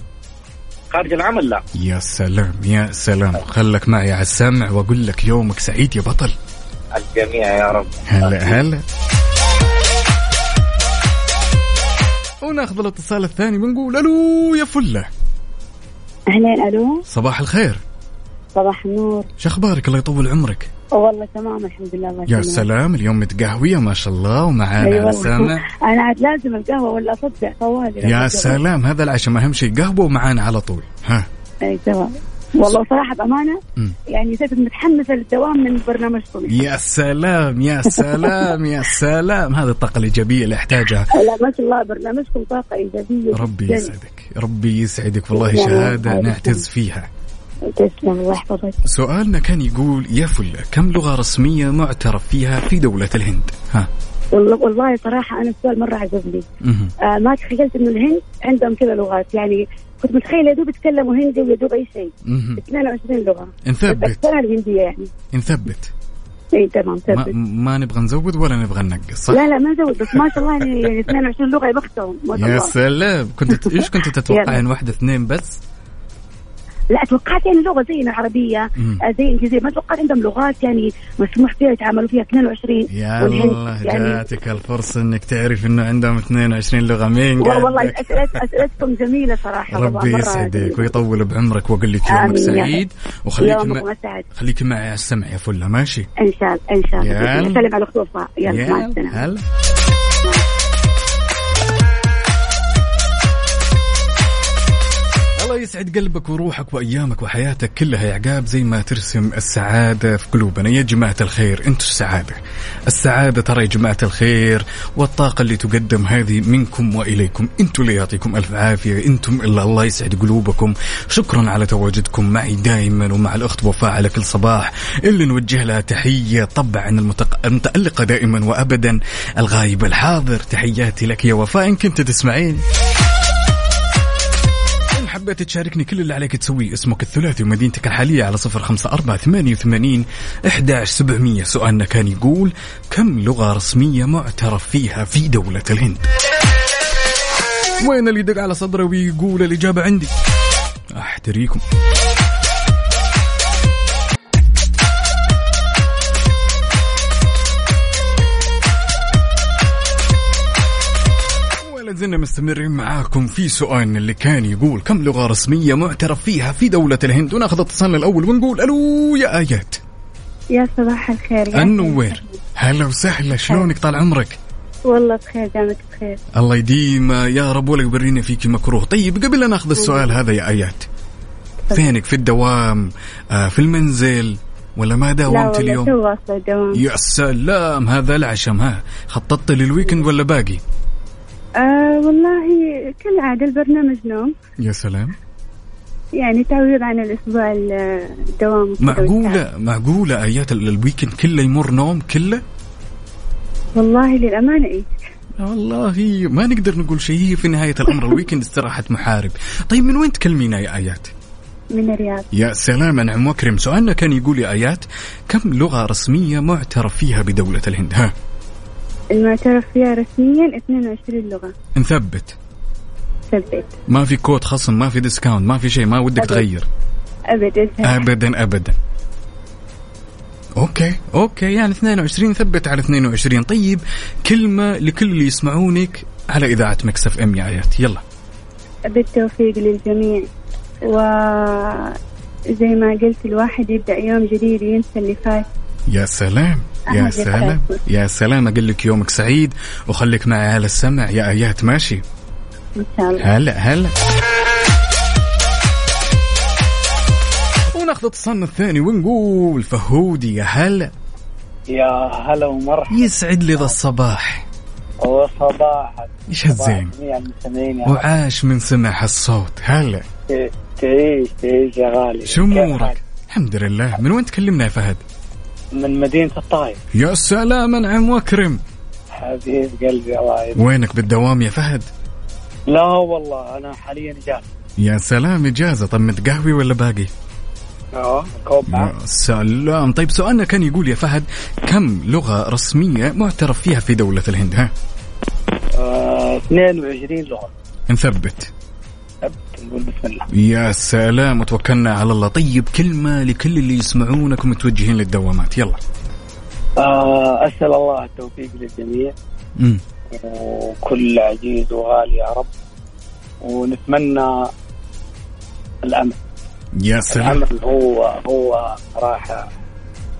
خارج العمل لا. يا سلام يا سلام. خلك معي على السمع وأقول لك يومك سعيد يا بطل. الجميع يا رب. هلا هلا. وناخذ الاتصال الثاني بنقول ألو يا فلة. أهلين ألو. صباح الخير. صباح النور. شو أخبارك؟ الله يطول عمرك. والله تمام الحمد لله الله يا. سلام اليوم متقهوية ما شاء الله ومعانا أي والله. السامع أنا عاد لازم القهوة ولا اصدع طوالي يا سلام هذا العشاء ما أهم شيء قهوة ومعانا على طول ها أي تمام والله صراحة بأمانة مم. يعني صرت متحمسة للدوام من برنامجكم يا سلام يا سلام يا سلام هذه الطاقة الإيجابية اللي أحتاجها لا ما شاء الله برنامجكم طاقة إيجابية ربي. يسعدك ربي يسعدك والله شهادة. نعتز فيها تسلم الله يحفظك. سؤالنا كان يقول يا فلة كم لغة رسمية معترف فيها في دولة الهند؟ ها. والله والله صراحة أنا السؤال مرة عجبني. آه ما تخيلت إنه الهند عندهم كذا لغات. يعني كنت متخيلة يا دوب يتكلموا هندي ويا دوب أي شيء. مهم. 22 لغة. نثبت الهنديه يعني. نثبت اي تمام ما, ثبت ما نبغى نزود ولا نبغى ننقص؟ صح؟ لا لا ما زود بس ما شاء الله يعني يعني 22 لغة يا بختهم يا سلام. كنت إيش كنت تتوقعين يلا. واحدة اثنين بس؟ لا توقعت يعني لغه زينا عربيه مم. آه، زي إنجليزية. ما توقعت عندهم لغات يعني مسموح فيها يتعاملوا فيها. 22 يا الله يعني جاتك الفرصة إنك تعرف إنه عندهم 22 لغة. مين والله والله جميلة صراحة والله ربي يسعدك. ويطول بعمرك واقول لك يومك سعيد. وخليك مع... خليك معي على السمع يا فلة. ماشي؟ إن شاء الله إن شاء. الله. سلم على خطوفها يلا مع السلامة. الله يسعد قلبك وروحك وأيامك وحياتك كلها يا عقاب زي ما ترسم السعادة في قلوبنا. يا جماعة الخير أنتم السعاده السعادة ترى يا جماعة الخير والطاقة اللي تقدم هذه منكم وإليكم. أنتم اللي يعطيكم ألف عافية أنتم اللي الله يسعد قلوبكم. شكرا على تواجدكم معي دائما ومع الأخت وفاء على كل صباح. اللي نوجه لها تحية طبعا. المتألقة دائما وابدا. الغايب الحاضر تحياتي لك يا وفاء إن كنت تسمعين. حبيت تشاركني كل اللي عليك تسويه اسمك الثلاثي ومدينتك الحالية على صفر خمسة أربعة ثمانية وثمانين إحداش سبعمية. سؤالنا كان يقول كم لغة رسمية معترف فيها في دولة الهند؟ وين اللي يدق على صدره ويقول الإجابة عندي؟ أحتريكم. زلنا مستمرين معاكم في سؤالنا اللي كان يقول كم لغة رسمية معترف فيها في دولة الهند؟ وناخذ اتصالنا الأول ونقول ألو يا آيات. يا صباح الخير يا النوير هلا وسهلا شلونك طال عمرك؟ والله بخير جعلك بخير. الله يديم يا رب ولا يورينا فيك مكروه. طيب قبل لا ناخذ السؤال هذا يا آيات فينك؟ في الدوام آه في المنزل ولا ما لا داومت اليوم؟ واصلة الدوام؟ يا سلام هذا العشم ها. خططت لل weekend ولا باقي؟ آه والله كالعادة البرنامج نوم. يا سلام. يعني تعويض عن الأسبوع ال- الدوام. معقولة معقولة آيات ال- ال weekend كله يمر نوم كله؟ والله للأمانة إيه. والله ما نقدر نقول شيء. هي في نهاية الأمر ال weekend استراحة محارب. طيب من وين تكلمينا يا آيات؟ من الرياض. يا سلام أنعم وأكرم سؤالنا كان يقول يا آيات كم لغة رسمية معترف فيها بدولة الهند؟ ها. المعترف فيها رسميا 22 لغة. نثبت. ثبت. ما في كود خصم ما في discount ما في شيء ما ودك أبد. تغير. أبدا ابدا. ابدا okay okay يعني 22 ثبت على 22 طيب كلمة لكل اللي يسمعونك على إذاعة Mix FM يا ايات يلا. بالتوفيق للجميع. وزي ما قلت الواحد يبدأ يوم جديد وينسى اللي فات. يا سلام. يا سلام. يا سلام أقول لك يومك سعيد وخليك معي على السمع. يا ايات ماشي إن شاء الله. هلا هلا. وناخذ اتصالنا الثاني ونقول فهودي يا هلا. يا هلا ومرحبا. يسعد لي ذا الصباح. وصباحك إيش هالزين؟ وعاش من سمع هالصوت. هلا. تعيش تعيش يا غالي. شو أمورك؟ الحمد لله. من وين تكلمنا يا فهد؟ من مدينة الطايف يا سلام أنعم وأكرم. حبيب قلبي الله يعينك وينك بالدوام يا فهد؟ لا والله أنا حاليا جالس يا سلام إجازة. طب متقهوي ولا باقي؟ آه كوب معك. يا سلام. طيب سؤالنا كان يقول يا فهد كم لغة رسمية معترف فيها في دولة الهند؟ ها؟ آه، 22 لغة. نثبت. نقول بسم الله يا سلام وتوكلنا على الله. طيب كلمه لكل اللي يسمعونك ومتوجهين للدوامات. يلا. آه، أسأل الله التوفيق للجميع. امم وكل عزيز وغالي يا رب. ونتمنى الامل يا سلام. الامل هو هو صراحة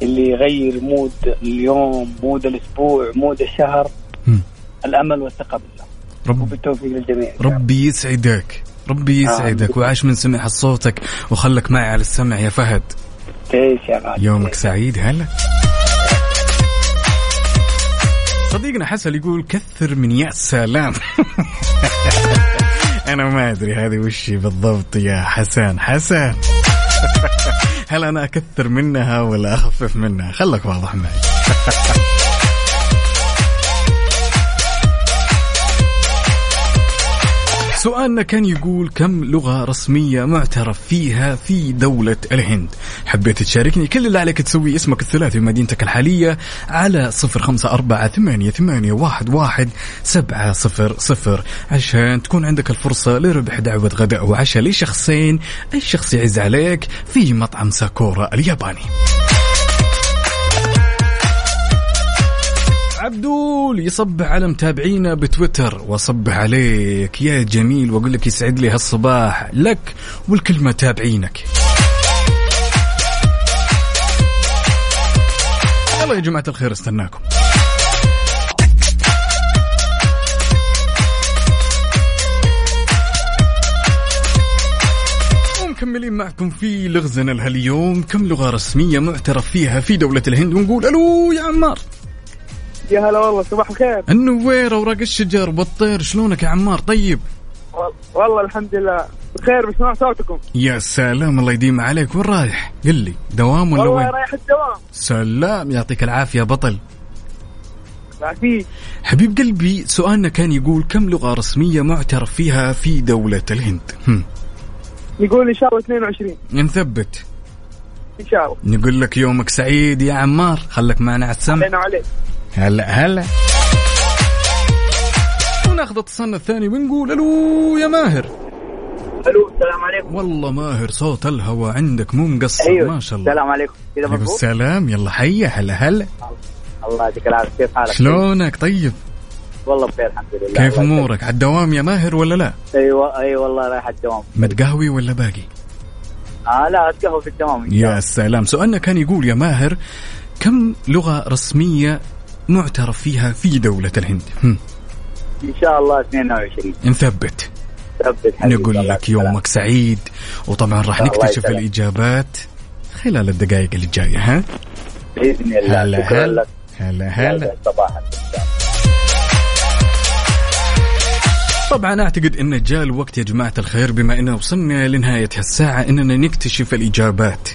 اللي يغير mood اليوم mood الأسبوع mood الشهر مم. الأمل والثقة بالله. رب. وبالتوفيق للجميع. ربي يسعدك. ربي يسعدك وعاش من سمع صوتك وخلك معي على السمع يا فهد. تعيش يا غالي؟ يومك سعيد هلا. صديقنا حسن يقول كثر من يا سلام أنا ما أدري هذه وش بالضبط يا حسن. حسن. هل أنا أكثر منها ولا أخفف منها؟ خلك واضح معي. سؤالنا كان يقول كم لغة رسمية معترف فيها في دولة الهند؟ حبيت تشاركني كل اللي عليك تسوي اسمك الثلاثي ومدينتك الحالية على صفر خمسة أربعة ثمانية, ثمانية واحد, واحد سبعة صفر صفر. عشان تكون عندك الفرصة لربح دعوة غداء وعشاء لشخصين أي شخص يعز عليك في مطعم ساكورا الياباني. عبدول يصبح على متابعينا بتويتر. وأصبح عليك يا جميل وأقول لك يسعد لي هالصباح لك والكل متابعينك يلا يا جماعة الخير استناكم. ومكملين معكم في لغزنا لهاليوم كم لغة رسمية معترف فيها في دولة الهند؟ ونقول ألو يا عمار. يا هلا والله صباح الخير. النوير أوراق الشجر والطير شلونك يا عمار؟ طيب. وال- والله الحمد لله. بخير بسمع صوتكم. يا سلام الله يديم عليك. وين رايح؟ قل لي دوام ولا والله وين؟ رايح الدوام. سلام يعطيك العافية بطل. لا في حبيب قلبي سؤالنا كان يقول كم لغة رسمية معترف فيها في دولة الهند؟ هم. نقول إن شاء الله 22 نثبت. إن شاء الله. نقول لك يومك سعيد يا عمار. خلك معنا على السمع. علينا عليك هلا هلا. وناخذ اتصالنا الثاني ونقول ألو يا ماهر. ألو السلام عليكم. والله ماهر صوت الهوى عندك مو مقصر أيوه ما شاء الله. السلام عليكم. كذا السلام. يلا حيا هلا هلا. الله يعطيك العافية. كيف حالك؟ شلونك؟ طيب. والله بخير الحمد لله. كيف أمورك؟ على الدوام يا ماهر ولا لا. أيوه اي والله رايح الدوام. متقهوي ولا باقي؟ آه لا اتقهوى في الدوام. يا. سلام. سؤالنا كان يقول يا ماهر كم لغة رسمية معترف فيها في دولة الهند. هم. إن شاء الله 22 نثبت. ثبت نقول لك. يومك سعيد وطبعا راح نكتشف يسلمك. الإجابات خلال الدقائق اللي جاية ها؟ بإذن الله. هلا هلا هلا هلا. صباحك طبعا أعتقد إن جاء الوقت يا جماعة الخير بما اننا وصلنا لنهاية هالساعه إننا نكتشف الإجابات.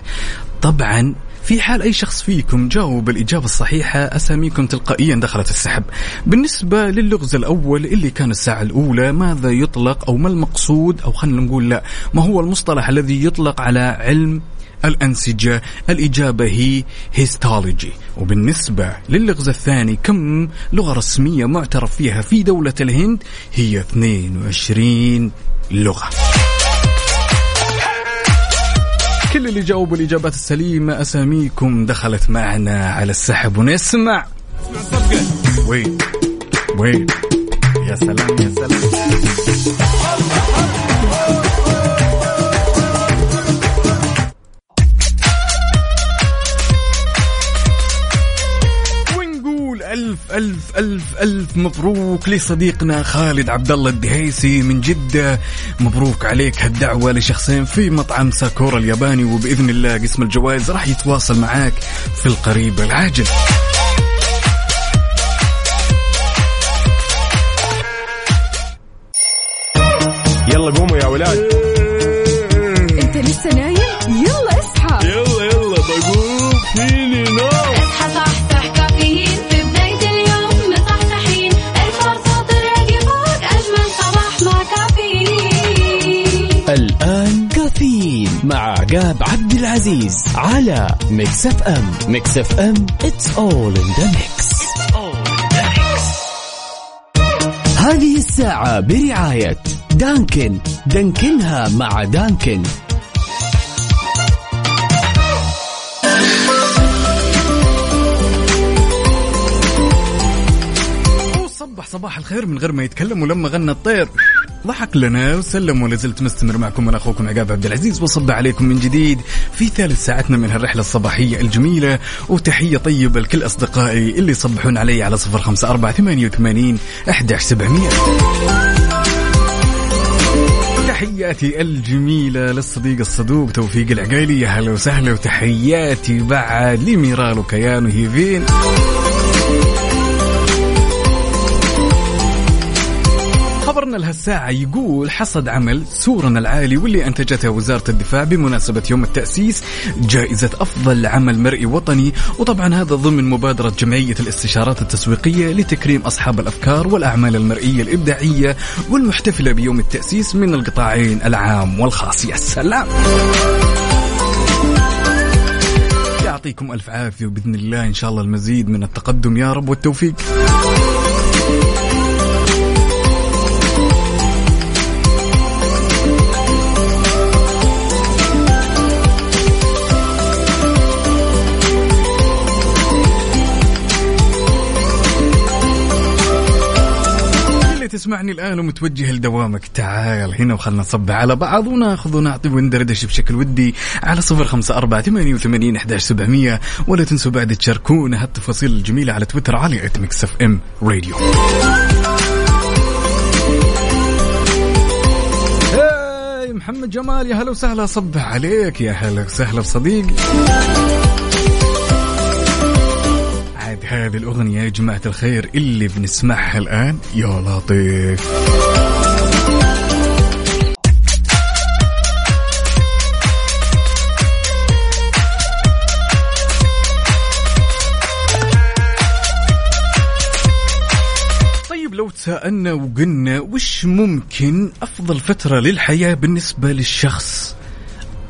طبعا في حال أي شخص فيكم جاوب الإجابة الصحيحة أساميكم تلقائيا دخلت السحب. بالنسبة للغز الأول اللي كان الساعة الأولى ماذا يطلق أو ما المقصود؟ أو خلينا نقول لا ما هو المصطلح الذي يطلق على علم الأنسجة؟ الإجابة هي هيستولوجي. وبالنسبة للغز الثاني كم لغة رسمية معترف فيها في دولة الهند؟ هي 22 لغة. كل اللي جاوبوا الإجابات السليمة أساميكم دخلت معنا على السحب ونسمع. وين؟ وين؟ يا سلام يا سلام. ألف ألف مبروك لصديقنا خالد عبد الله الدهيسي من جدة. مبروك عليك هالدعوة لشخصين في مطعم ساكورا الياباني وبإذن الله قسم الجوائز راح يتواصل معاك في القريب العاجل. يلا قوموا يا ولاد. إنت لسه نايم؟ كافيين مع عقاب عبد العزيز على Mix FM Mix FM it's all in the mix. هذه الساعة برعاية دانكن. دانكنها مع دانكن. صبح صباح الخير من غير ما يتكلم ولما غنى الطير. ضحك لنا وسلم ولا زلت مستمر معكم أنا أخوكم عقاب عبد العزيز وصب عليكم من جديد في ثالث ساعتنا من هالرحلة الصباحية الجميلة. وتحية طيبة لكل أصدقائي اللي يصبحون علي على صفر خمسة أربعة ثمانية وثمانين إحدى سبعمئه تحياتي الجميلة للصديق الصدوق توفيق العقيلي. يا هلا وسهلا وتحياتي بعد لميرال وكيان وهيفين خبرنا لهالساعة يقول حصد عمل سورنا العالي واللي أنتجته وزارة الدفاع بمناسبة يوم التأسيس جائزة أفضل عمل مرئي وطني. وطبعا هذا ضمن مبادرة جمعية الاستشارات التسويقية لتكريم أصحاب الأفكار والأعمال المرئية الإبداعية والمحتفلة بيوم التأسيس من القطاعين العام والخاص. يا سلام! يعطيكم ألف عافية وبإذن الله إن شاء الله المزيد من التقدم. يا رب والتوفيق. تسمعني الآن ومتوجه لدوامك. تعال هنا وخلنا نصبح على بعض وناخذ ونعطي وندردش بشكل ودي على صفر خمسة أربعة ثمانية وثمانين أحداش سبعمية. ولا تنسوا بعد تشاركونا هالتفاصيل الجميلة على تويتر على at Mix FM Radio محمد جمال يا هلا وسهلا. صبح عليك يا هلا وسهلا بصديقي عاد هذه الأغنية يا جماعة الخير اللي بنسمعها الآن. يا لطيف. طيب لو تساءلنا وقلنا وش ممكن أفضل فترة للحياة بالنسبة للشخص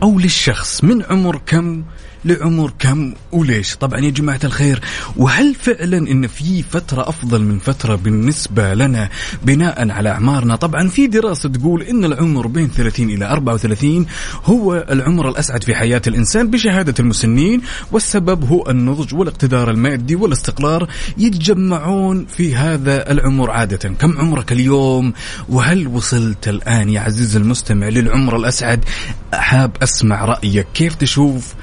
أو للشخص من عمر كم لعمر كم وليش؟ طبعا يا جماعة الخير وهل فعلا إن في فترة أفضل من فترة بالنسبة لنا بناء على أعمارنا؟ طبعا في دراسة تقول إن العمر بين 30 إلى 34 هو العمر الأسعد في حياة الإنسان بشهادة المسنين والسبب هو النضج والاقتدار المادي والاستقرار يتجمعون في هذا العمر عادة. كم عمرك اليوم؟ وهل وصلت الآن يا عزيز المستمع للعمر الأسعد؟ حاب أسمع رأيك. كيف تشوف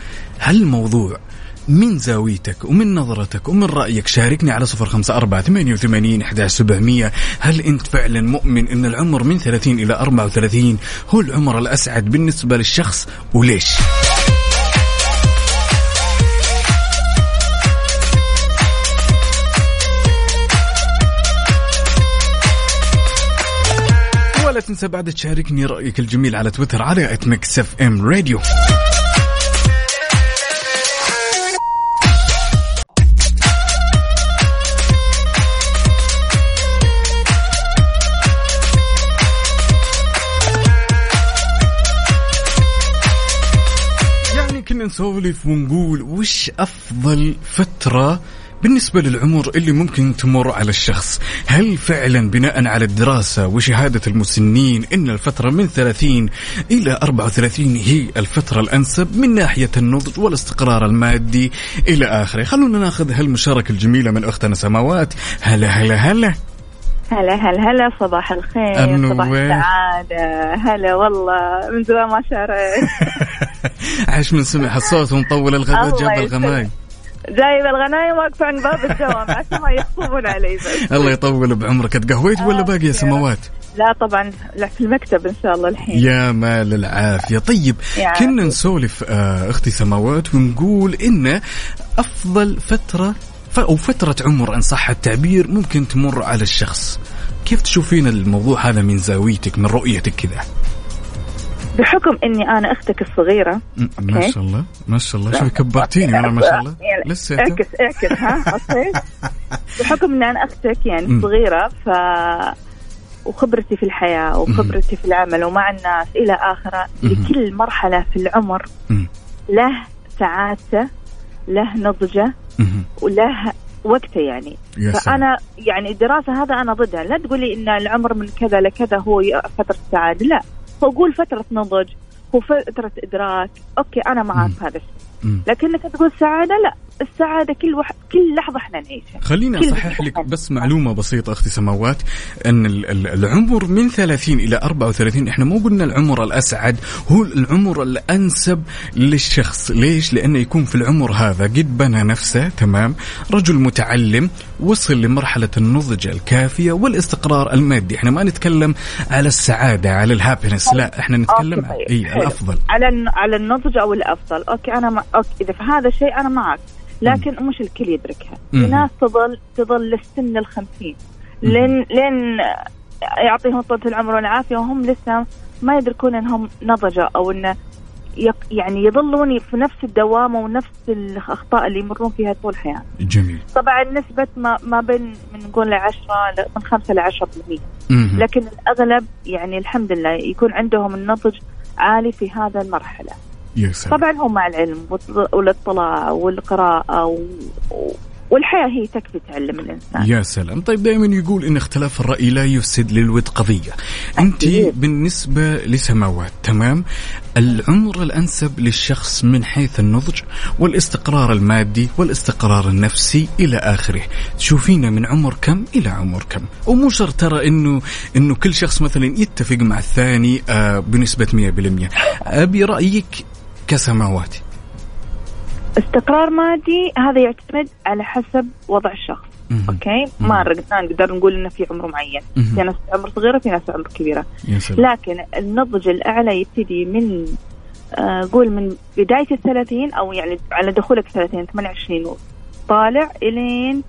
هالموضوع من زاويتك ومن نظرتك ومن رأيك شاركني على صفر خمسة أربعة ثمانية وثمانين إحدى سبعمية هل أنت فعلا مؤمن أن العمر من ثلاثين إلى أربعة وثلاثين؟ هو العمر الأسعد بالنسبة للشخص وليش؟ ولا تنسى بعد تشاركني رأيك الجميل على تويتر على at Mix FM Radio نسولف ونقول وش أفضل فترة بالنسبة للعمر اللي ممكن تمر على الشخص؟ هل فعلا بناء على الدراسة وشهادة المسنين إن الفترة من 30 إلى 34 هي الفترة الأنسب من ناحية النضج والاستقرار المادي إلى آخره؟ خلونا ناخذ هالمشاركة الجميلة من أختنا سماوات. هلا هلا هلا. هلا هلا هلا صباح الخير النوير. صباح السعادة. هلا والله من زمان ما شاركت. عاش من سمع الصوت ونطول الغداء جاب يسلمك. الغماي جايبه الغنايم واقفة عند باب الدوام عشان ما يخطبون علي بس. الله يطول بعمرك. تقهويت ولا باقي يا سماوات لا طبعا لا في المكتب إن شاء الله الحين. يا مال العافية. طيب كنا. نسولف آه، أختي سماوات ونقول إن أفضل فترة ف- أو فترة عمر إن صح التعبير ممكن تمر على الشخص كيف تشوفين الموضوع هذا من زاويتك من رؤيتك كذا بحكم إني أنا أختك الصغيرة ما. شاء الله ما شاء الله شوي كبرتيني أنا ما شاء الله يعني لسه اعكس إعكس ها بحكم ان أنا أختك يعني. صغيرة ف وخبرتي في الحياة وخبرتي في العمل ومع الناس إلى آخره. لكل مرحلة في العمر. له سعادته له نضجه. وله وقته يعني. فأنا يعني الدراسة هذا أنا ضدها. لا تقولي إن العمر من كذا لكذا هو فترة سعاده لا. هو قول فترة نضج هو فترة إدراك. أوكي أنا معك هذا الشيء. لكنك تقول سعادة لا. السعادة كل وح... كل لحظة إحنا نعيشها. خليني أصحح لك. بس معلومة بسيطة أختي سماوات إن ال- ال- العمر من 30 إلى 34 إحنا مو قلنا العمر الأسعد هو العمر الأنسب للشخص. ليش؟ لأنه يكون في العمر هذا قد بنى نفسه تمام؟ رجل متعلم وصل لمرحلة النضج الكافية والاستقرار المادي. إحنا ما نتكلم على السعادة على ال happiness لا إحنا نتكلم أوكي، على حلو. الأفضل. على على النضج أو الأفضل. okay أنا ما... okay إذا في هذا الشيء أنا معك لكن مش الكل يدركها. في. ناس تظل تظل للسن الخمسين. لين لين يعطيهم طولة العمر والعافية وهم لسه ما يدركون إنهم نضجوا أو انه يعني يظلون في نفس الدوامة ونفس الأخطاء اللي يمرون فيها طول حياتهم جميل. طبعا نسبة ما, ما بين من نقول لعشرة ل- من خمسة لعشرة بالمية. مهم. لكن الأغلب يعني الحمد لله يكون عندهم النضج عالي في هذا المرحلة. يا سلام. طبعا هو مع العلم والإطلاع والقراءة و... والحياة هي تكفي تعلم الإنسان. يا سلام. طيب دائما يقول إن اختلاف الرأي لا يفسد للود قضية. أنت أكيد. بالنسبة لسماوات تمام. العمر الأنسب للشخص من حيث النضج والاستقرار المادي والاستقرار النفسي إلى آخره. تشوفينه من عمر كم إلى عمر كم. ومو شرط ترى إنه إنه كل شخص مثلا يتفق مع الثاني آه بنسبة 100% أبي رأيك كسماوات. استقرار مادي هذا يعتمد على حسب وضع الشخص. أوكي؟ ما نقدر نقول إنه في عمر معين. في ناس عمر صغيرة في ناس عمر كبيرة. لكن النضج الأعلى يبتدي من آه، قول من بداية الثلاثين أو يعني على دخولك 30 28 طالع إلين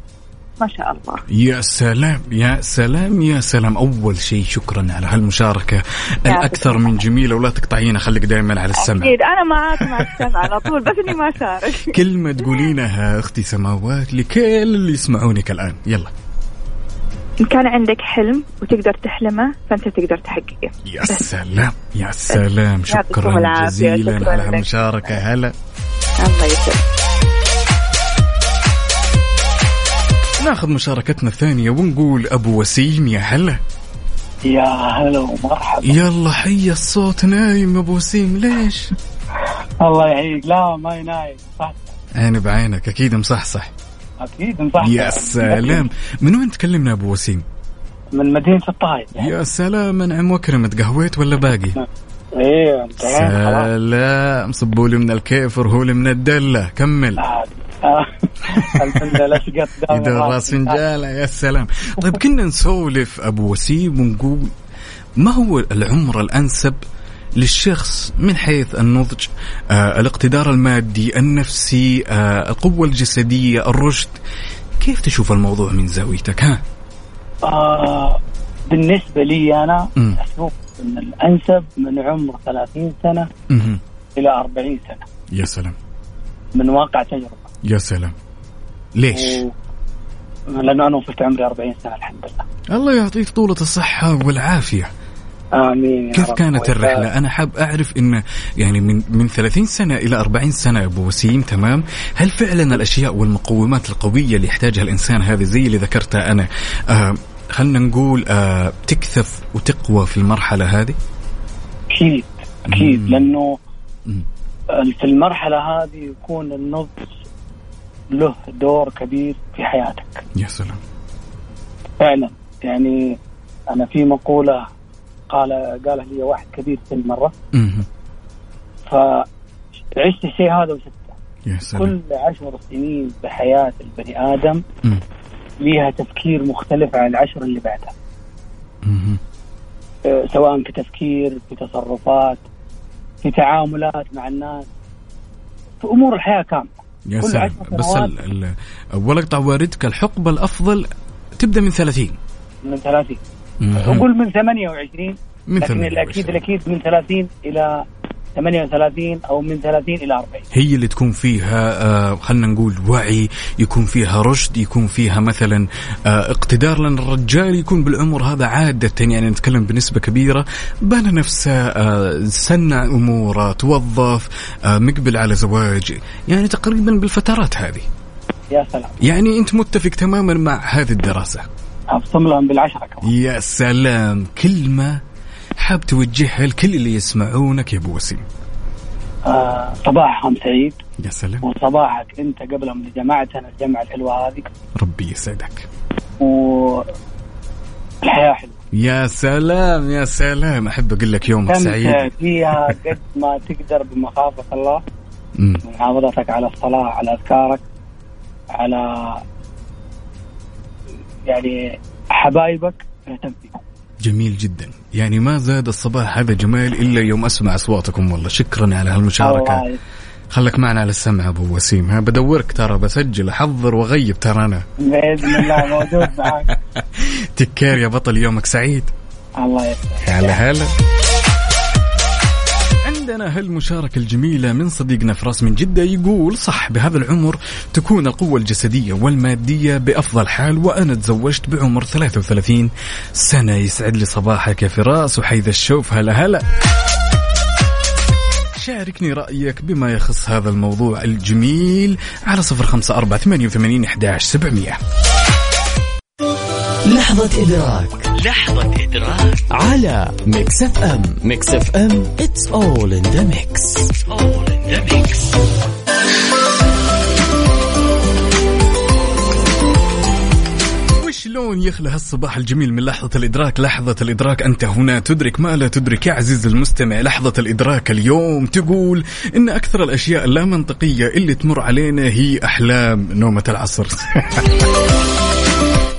ما شاء الله. يا سلام يا سلام يا سلام. أول شيء شكرا على هالمشاركة. الأكثر من جميله ولا تقطعينا خليك دائما على السمع. أكيد أنا معاك مع السمع على طول بس إني ما أشارك. كلمة تقولينها أختي سماوات لكل اللي يسمعونك الآن. يلا. ان كان عندك حلم وتقدر تحلمه فأنت تقدر تحققه يا سلام يا سلام. شكرا جزيلا على لك. هالمشاركة. هلا. الله يسلمك. ناخذ مشاركتنا الثانية ونقول أبو وسيم يا هلا. يا هلا ومرحبا. يلا حي الصوت نايم أبو وسيم ليش؟ الله يحييك لا ما ينايم. صح. عيني بعينك أكيد مصحصح. أكيد مصح يا سلام. من وين تكلمنا أبو وسيم؟ من مدينة الطايف. يا سلام انعم وكرمت قهويت ولا باقي؟ إيه سلام. صبوا لي من الكيف ورهوا لي من الدلة. كمل. دام يدور راس فنجالة يا سلام. طيب كنا نسولف أبو وسيم ونقول ما هو العمر الأنسب للشخص من حيث النضج آه الاقتدار المادي النفسي آه القوة الجسدية الرشد؟ كيف تشوف الموضوع من زاويتك؟ ها. آه بالنسبة لي أنا مم. أشوف إن الأنسب من عمر 30 سنة مهم. إلى 40 سنة. يا سلام. من واقع تجربة. يا سلام ليش و... لأنه أنا وصلت عمري 40 سنة الحمد لله الله يعطيك طولة الصحة والعافية آمين كيف. كانت. الرحلة؟ أنا حاب أعرف إن يعني من من 30 سنة إلى 40 سنة أبو وسيم تمام؟ هل فعلا الأشياء والمقومات القوية اللي يحتاجها الإنسان هذه زي اللي ذكرتها أنا آه خلنا نقول آه تكثف وتقوى في المرحلة هذه؟ أكيد أكيد. لأنه. في المرحلة هذه يكون النضج له دور كبير في حياتك. يا سلام. فعلا. يعني أنا في مقولة قال قالها لي واحد كبير سن مره. فعشت الشيء هذا وشفته. يا سلام. كل عشر سنين بحياة البني آدم مم. ليها تفكير مختلف عن العشر اللي بعدها. آه، سواء في تفكير في تصرفات في تعاملات مع الناس في أمور الحياة كاملة. يا كل سلام عشر بس ال- ال- ولا اقطع واردك الحقبة الأفضل تبدأ من 30 من 30 مهم. نقول من 28 من لكن 28. الأكيد الأكيد من 30 إلى 38 أو من 30 إلى 40 هي اللي تكون فيها آه خلينا نقول وعي يكون فيها رشد يكون فيها مثلا آه اقتدار لأن الرجال يكون بالعمر هذا عادة يعني نتكلم بنسبة كبيرة بنى نفسه آه سنع أموره توظف آه مقبل على زواج يعني تقريبا بالفترات هذه. يا سلام. يعني أنت متفق تماما مع هذه الدراسة. أبصم لهم بالعشرة كمان. يا سلام. كلمة حاب توجهها لكل اللي يسمعونك يا أبو وسيم؟ آه صباحهم سعيد. يا سلام. وصباحك أنت قبلهم لجماعتنا الجمعة الحلوة هذه. ربي يسعدك. والحياة حلوة. يا سلام يا سلام. أحب أقول لك يومك سعيد. فيها قد ما تقدر بمخافة الله. محافظتك على الصلاة على أذكارك على يعني حبايبك. اهتم فيهم جميل جدا. يعني ما زاد الصباح هذا جمال إلا يوم أسمع أصواتكم والله. شكرا على هالمشاركة. خلك معنا على السمع أبو وسيم. ها بدورك ترى بسجل احضر واغيب ترى أنا. بإذن الله موجود معك. تكير يا بطل يومك سعيد. الله يسلمك هلا هلا. عندنا هالمشاركة الجميلة من صديقنا فراس من جدة يقول صح بهذا العمر تكون القوة الجسدية والمادية بأفضل حال وأنا تزوجت بعمر 33 سنة يسعد لي صباحك يا فراس وحيد الشوف. هلا هلا. شاركني رأيك بما يخص هذا الموضوع الجميل على صفر خمسة أربعة ثمانية وثمانين إحداش سبعمية. لحظة إدراك. لحظة إدراك. على Mix F M Mix FM it's all in the mix. All in the mix. وشلون يخلى هالصباح الجميل من لحظة الإدراك؟ لحظة الإدراك أنت هنا. تدرك ما لا تدرك يا عزيز المستمع. لحظة الإدراك اليوم تقول إن أكثر الأشياء اللا منطقية اللي تمر علينا هي أحلام نومة العصر.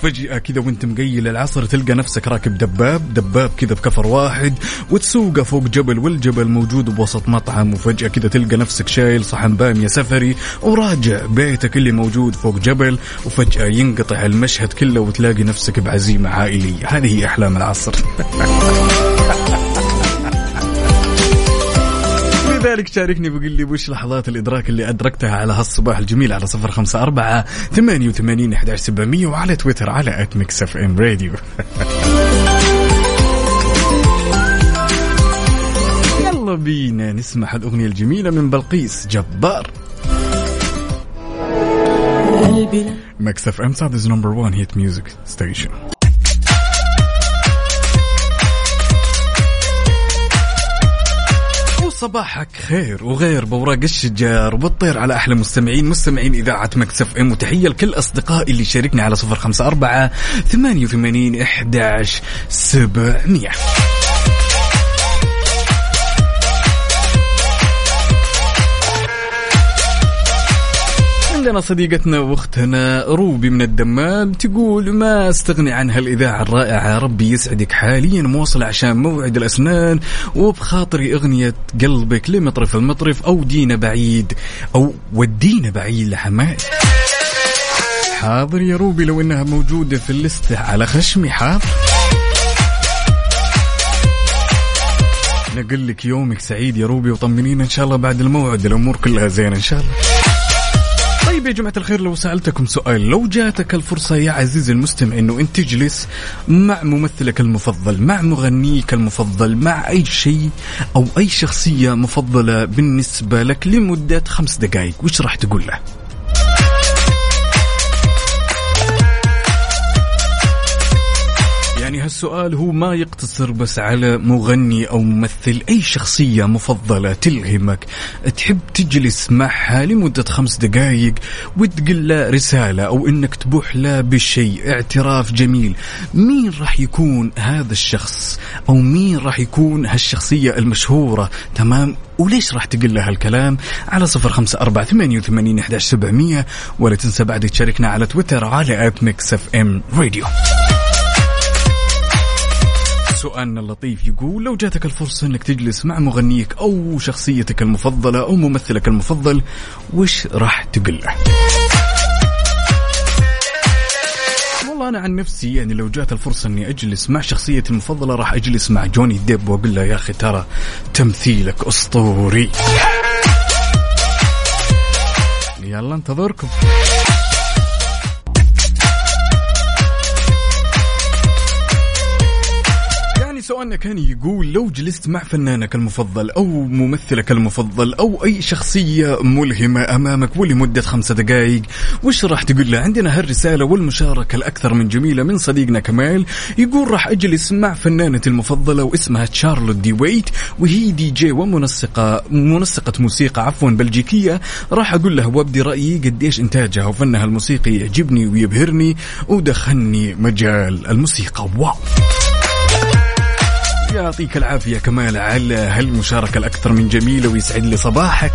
فجأة كذا وانت مقيل العصر تلقى نفسك راكب دباب دباب كذا بكفر واحد وتسوقه فوق جبل والجبل موجود بوسط مطعم وفجأة كذا تلقى نفسك شايل صحن بامية سفري وراجع بيتك اللي موجود فوق جبل وفجأة ينقطع المشهد كله وتلاقي نفسك بعزيمة عائلية. هذه هي أحلام العصر. لذلك شاركني بقول لي وش لحظات الإدراك اللي أدركتها على هالصباح الجميل على صفر خمسة أربعة ثمانية وثمانين أحداش سبعمية وعلى تويتر على at Mix FM Radio يلا بينا نسمع الأغنية الجميلة من بلقيس جبار. Mix FM Saudi's number 1 hit music station وصباحك خير وغير بوراق الشجار وبالطير على أحلى مستمعين مستمعين إذاعة Mix FM. وتحية لكل أصدقائي اللي شاركني على صفر خمسة أربعة ثمانية وثمانين إحداش سبعمئه عندنا صديقتنا واختنا روبي من الدمام تقول ما استغني عن هالاذاعه الرائعة ربي يسعدك حاليا موصله عشان موعد الأسنان وبخاطري أغنية قلبك لمطرف المطرف أو دينا بعيد أو ودينا بعيد لحماي حاضر يا روبي لو إنها موجودة في اللستة على خشمي حاضر. نقول لك يومك سعيد يا روبي وطمنينا إن شاء الله بعد الموعد الأمور كلها زينة إن شاء الله. طيب يا جماعة الخير لو سألتكم سؤال لو جاتك الفرصة يا عزيزي المستمع إنه أنت تجلس مع ممثلك المفضل مع مغنيك المفضل مع أي شيء أو أي شخصية مفضلة بالنسبة لك لمدة خمس دقائق وش راح تقول له؟ هالسؤال هو ما يقتصر بس على مغني أو ممثل أي شخصية مفضلة تلهمك؟ تحب تجلس معها لمدة خمس دقائق وتقول له رسالة أو إنك تبوح له بشيء اعتراف جميل. مين راح يكون هذا الشخص؟ أو مين راح يكون هالشخصية المشهورة؟ تمام؟ وليش راح تقول له هالكلام؟ على صفر خمسة أربعة ثمانية وثمانين إحداش سبعمية. ولا تنسى بعد تشاركنا على تويتر على at Mix FM Radio سؤالنا اللطيف يقول لو جاتك الفرصة إنك تجلس مع مغنيك أو شخصيتك المفضلة أو ممثلك المفضل وش راح تقول له؟ والله أنا عن نفسي يعني لو جات الفرصة إني أجلس مع شخصيتي المفضلة راح أجلس مع جوني ديب وأقول له يا أخي ترى تمثيلك أسطوري. يلا انتظركم. سؤالنا كان يقول لو جلست مع فنانك المفضل أو ممثلك المفضل أو أي شخصية ملهمة أمامك ولمدة خمسة دقائق وش راح تقول له؟ عندنا هالرسالة والمشاركة الأكثر من جميلة من صديقنا كمال. يقول راح أجلس مع فنانتي المفضلة واسمها تشارلوت دي ويت وهي دي جي ومنسقة منسقة موسيقى عفوا بلجيكية. راح أقول له وأبدي رأيي قديش إنتاجها وفنها الموسيقي يعجبني ويبهرني ودخلني مجال الموسيقى. واو! يعطيك العافية كمال على هالمشاركة الأكثر من جميلة ويسعد لي صباحك.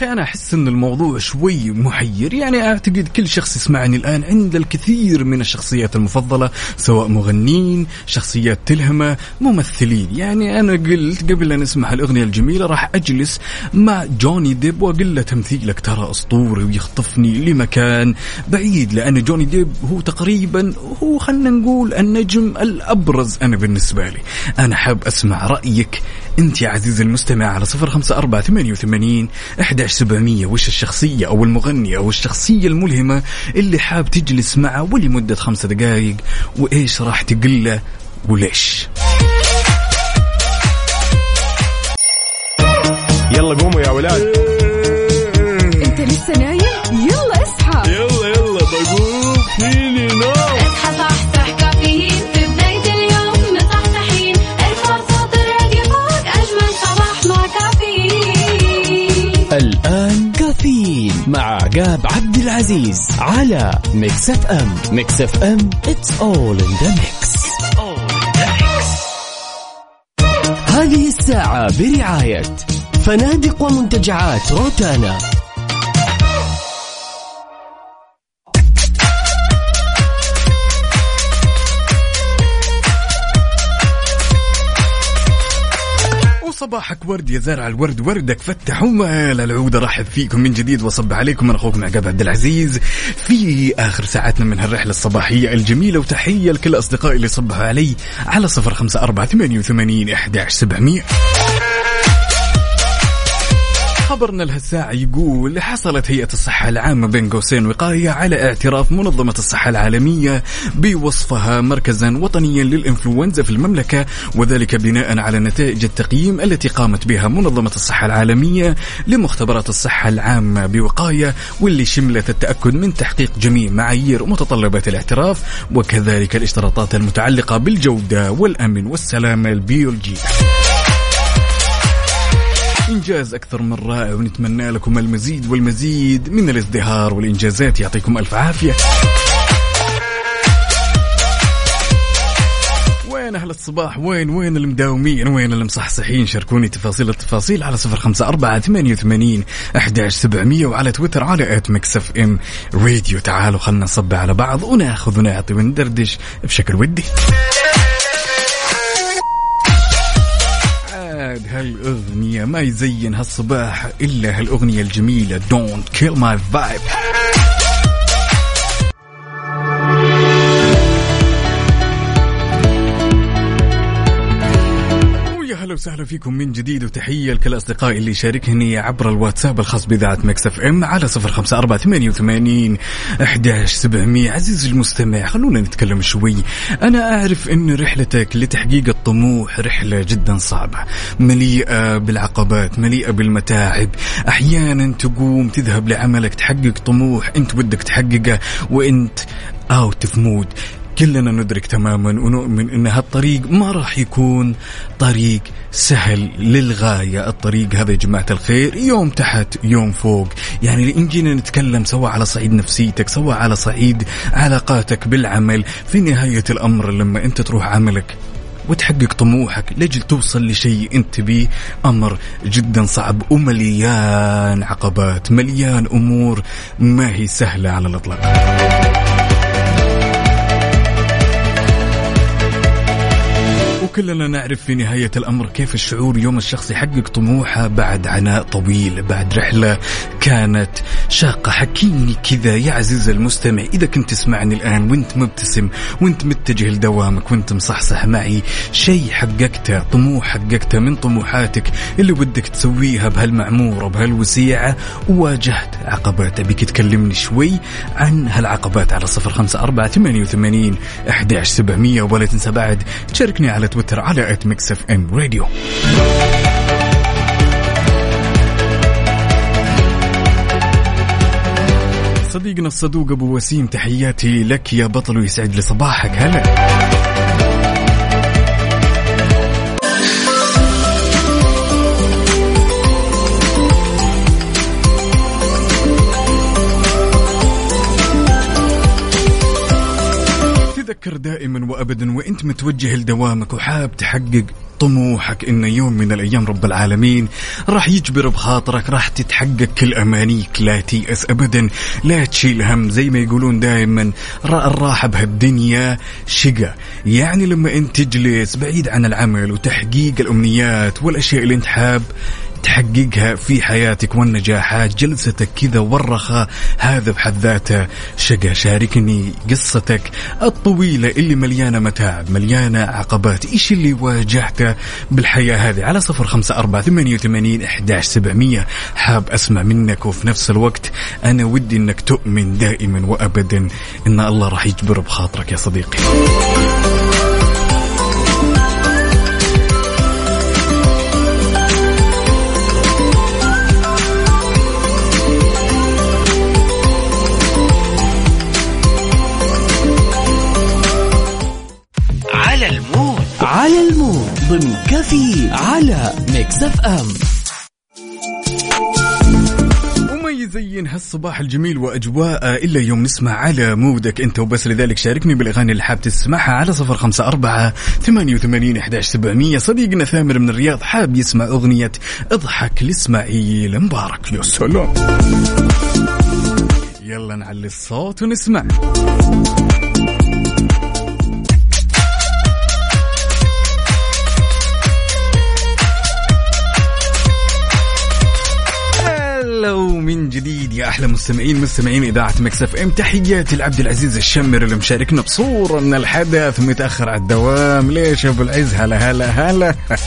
أخي أنا أحس إن الموضوع شوي محير. يعني أعتقد كل شخص يسمعني الآن عند الكثير من الشخصيات المفضلة سواء مغنين شخصيات تلهمة ممثلين. يعني أنا قلت قبل أن أسمع الأغنية الجميلة راح أجلس مع جوني ديب وأقول له تمثيلك ترى أسطوري ويخطفني لمكان بعيد لأن جوني ديب هو تقريبا هو خلينا نقول النجم الأبرز أنا بالنسبة لي. أنا حاب أسمع رأيك. أنت يا عزيزي المستمع على صفر خمسة أربعة ثمانية وثمانين إحدى 700 وش الشخصية أو المغني أو الشخصية الملهمة اللي حاب تجلس معه ولمدة خمسة دقائق وإيش راح تقله؟ وليش؟ يلا قوموا يا ولاد. انت لسه نايم؟ يلا اصحى. يلا يلا بقوم. فيني نايم؟ عقاب عبد العزيز على Mix FM Mix FM it's all in the mix. هذه الساعة برعاية فنادق ومنتجعات روتانا. وصباحك ورد يا زارع الورد وردك فتح ومال العود. ارحب فيكم من جديد واصب عليكم من أخوكم عقاب عبد العزيز. في آخر ساعاتنا من هالرحلة الصباحية الجميلة وتحية لكل أصدقائي اللي صبحوا علي على صفر خمسة أربعة ثمانية وثمانين احداش سبعمئه خبرنا لهالساعة يقول حصلت هيئة الصحة العامة بين قوسين وقاية على اعتراف منظمة الصحة العالمية بوصفها مركزا وطنيا للإنفلونزا في المملكة وذلك بناء على نتائج التقييم التي قامت بها منظمة الصحة العالمية لمختبرات الصحة العامة بوقاية واللي شملت التأكد من تحقيق جميع معايير ومتطلبات الاعتراف وكذلك الاشتراطات المتعلقة بالجودة والأمن والسلامة البيولوجية. إنجاز أكثر من رائع ونتمنى لكم المزيد والمزيد من الازدهار والإنجازات. يعطيكم ألف عافية. وين أهل الصباح؟ وين وين المداومين؟ وين المصحصحين؟ شاركوني تفاصيل التفاصيل على صفر خمسة أربعة ثمانية وثمانين أحداش سبعمية وعلى تويتر على at Mix FM Radio. تعالوا خلنا نصبح على بعض وناخذ ونعطي وندردش بشكل ودي. عاد هالأغنية ما يزين هالصباح إلا هالأغنية الجميلة Don't Kill My Vibe. ويا هلا وسهلا فيكم من جديد وتحية لكل أصدقائي اللي يشاركني عبر الواتساب الخاص بإذاعة Mix FM على صفر خمسة أربعة ثمانية وثمانين أحداش سبعمية. عزيزي المستمع خلونا نتكلم شوي. أنا أعرف أن رحلتك لتحقيق الطموح رحلة جدا صعبة مليئة بالعقبات مليئة بالمتاعب. أحيانا تقوم تذهب لعملك تحقق طموح أنت بدك تحققه وأنت out of mood كلنا ندرك تماما ونؤمن إن هالطريق ما راح يكون طريق سهل للغاية، الطريق هذا يا جماعة الخير يوم تحت يوم فوق، يعني إن جينا نتكلم سواء على صعيد نفسيتك، سواء على صعيد علاقاتك بالعمل، في نهاية الأمر لما أنت تروح عملك وتحقق طموحك لجل توصل لشيء أنت بيه أمر جدا صعب ومليان عقبات مليان أمور. ما هي سهلة على الإطلاق. وكلنا نعرف في نهاية الأمر كيف الشعور يوم الشخص يحقق طموحه بعد عناء طويل بعد رحلة كانت شاقة. حكيني كذا يا عزيز المستمع إذا كنت تسمعني الآن وانت مبتسم وانت متجه لدوامك وانت مصحصح معي شيء حققته طموح حققته من طموحاتك اللي بدك تسويها بهالمعمورة بهالوسيعة وواجهت عقبات. أبيك تكلمني شوي عن هالعقبات على صفر خمسة أربعة ثمانية وثمانين أحد سبعمية ولا تنسى بعد تشاركني على تويتر على at Mix FM Radio صديقنا الصدوق أبو وسيم تحياتي لك يا بطل ويسعد لي صباحك هلا. تذكر دائما وابدا وإنت متوجه لدوامك وحاب تحقق طموحك إن يوم من الأيام رب العالمين راح يجبر بخاطرك راح تتحقق كل أمانيك لا تيأس ابدا لا تشيل هم زي ما يقولون دائما الراحة بهالدنيا شقة. يعني لما إنت تجلس بعيد عن العمل وتحقيق الأمنيات والأشياء اللي إنت حاب تحققها في حياتك والنجاحات جلستك كذا والرخاء هذا بحد ذاته شقة. شاركني قصتك الطويلة اللي مليانة متاعب مليانة عقبات. إيش اللي واجهته بالحياة هذه؟ على صفر خمسة أربعة ثمانية وثمانين إحداش سبعمية. حاب أسمع منك وفي نفس الوقت أنا ودي أنك تؤمن دائما وأبدا أن الله راح يجبر بخاطرك يا صديقي. ضمن كفي على ميكس FM يزين هالصباح الجميل واجواءه إلا يوم نسمع على مودك أنت وبس. لذلك شاركني بالأغاني اللي حاب تسمعها على صفر خمسة أربعة ثمانية وثمانين إحداش سبعمية. صديقنا ثامر من الرياض حاب يسمع أغنية اضحك لإسماعيل مبارك. يا سلام. يلا نعلي الصوت ونسمع. ومن جديد يا أحلى مستمعين مستمعين إذاعة مكس FM. تحياتي لعبد العزيز الشمر اللي مشاركنا بصورة من الحدث متأخر على الدوام. ليش يا أبو العز؟ هلا هلا هلا.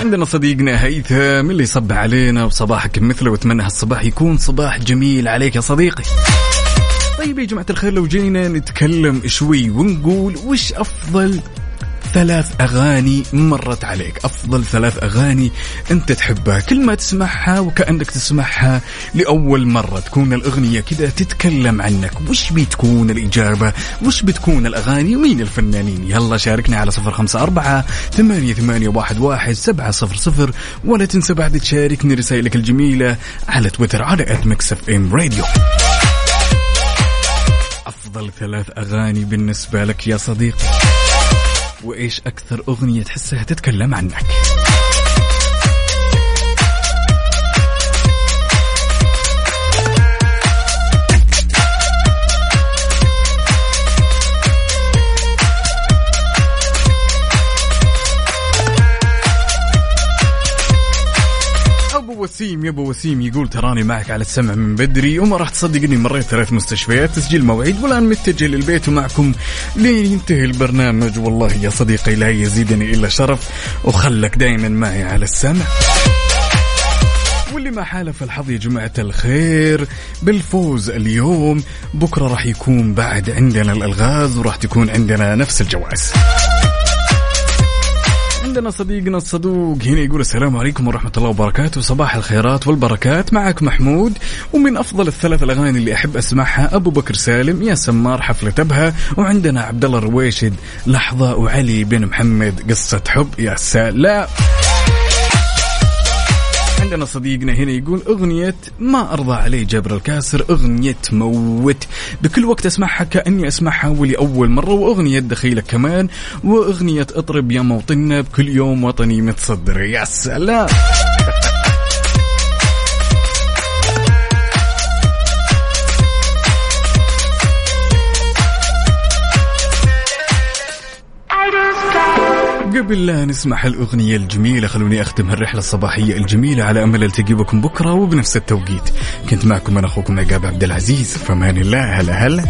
عندنا صديقنا هيثم اللي يصبح علينا وصباحك مثله وأتمنى هالصباح يكون صباح جميل عليك يا صديقي. طيب يا جماعة الخير لو جينا نتكلم شوي ونقول وش أفضل ثلاث أغاني مرت عليك. أفضل ثلاث أغاني أنت تحبها. كل ما تسمعها وكأنك تسمعها لأول مرة تكون الأغنية كذا تتكلم عنك. وش بتكون الإجابة؟ وش بتكون الأغاني؟ ومين الفنانين؟ يلا شاركنا على صفر خمسة أربعة ثمانية, ثمانية واحد, واحد سبعة صفر صفر. ولا تنسى بعد تشاركني رسائلك الجميلة على تويتر على FM Radio أفضل ثلاث أغاني بالنسبة لك يا صديقي. وإيش أكثر أغنية تحسها تتكلم عنك؟ وسيم يا ابو وسيم يقول تراني معك على السمع من بدري وما راح تصدق اني مريت ثلاث مستشفيات تسجيل مواعيد والآن متجه للبيت ومعكم لين ينتهي البرنامج. والله يا صديقي لا يزيدني إلا شرف وخلك دائما معي على السمع. واللي ما حالف الحظ يا جماعة الخير بالفوز اليوم بكرة راح يكون بعد عندنا الألغاز وراح تكون عندنا نفس الجوائز عندنا صديقنا الصدوق هنا يقول السلام عليكم ورحمة الله وبركاته. صباح الخيرات والبركات. معك محمود ومن أفضل الثلاث الأغاني اللي أحب أسمعها أبو بكر سالم يا سمار حفلة أبها وعندنا عبد الله الرويشد لحظة وعلي بن محمد قصة حب يا سلام. عندنا صديقنا هنا يقول أغنية ما أرضى عليه جبر الكاسر أغنية موت. بكل وقت أسمعها كأني أسمعها ولأول مرة وأغنية دخيلك كمان وأغنية اطرب يا موطننا بكل يوم وطني متصدر. يا سلام! قبل لا نسمع الأغنية الجميلة. خلوني أختم هالرحلة الصباحية الجميلة على أمل ألتقي بكم بكرة وبنفس التوقيت. كنت معكم أنا أخوكم عقاب عبد العزيز. فمان الله هلا هلا.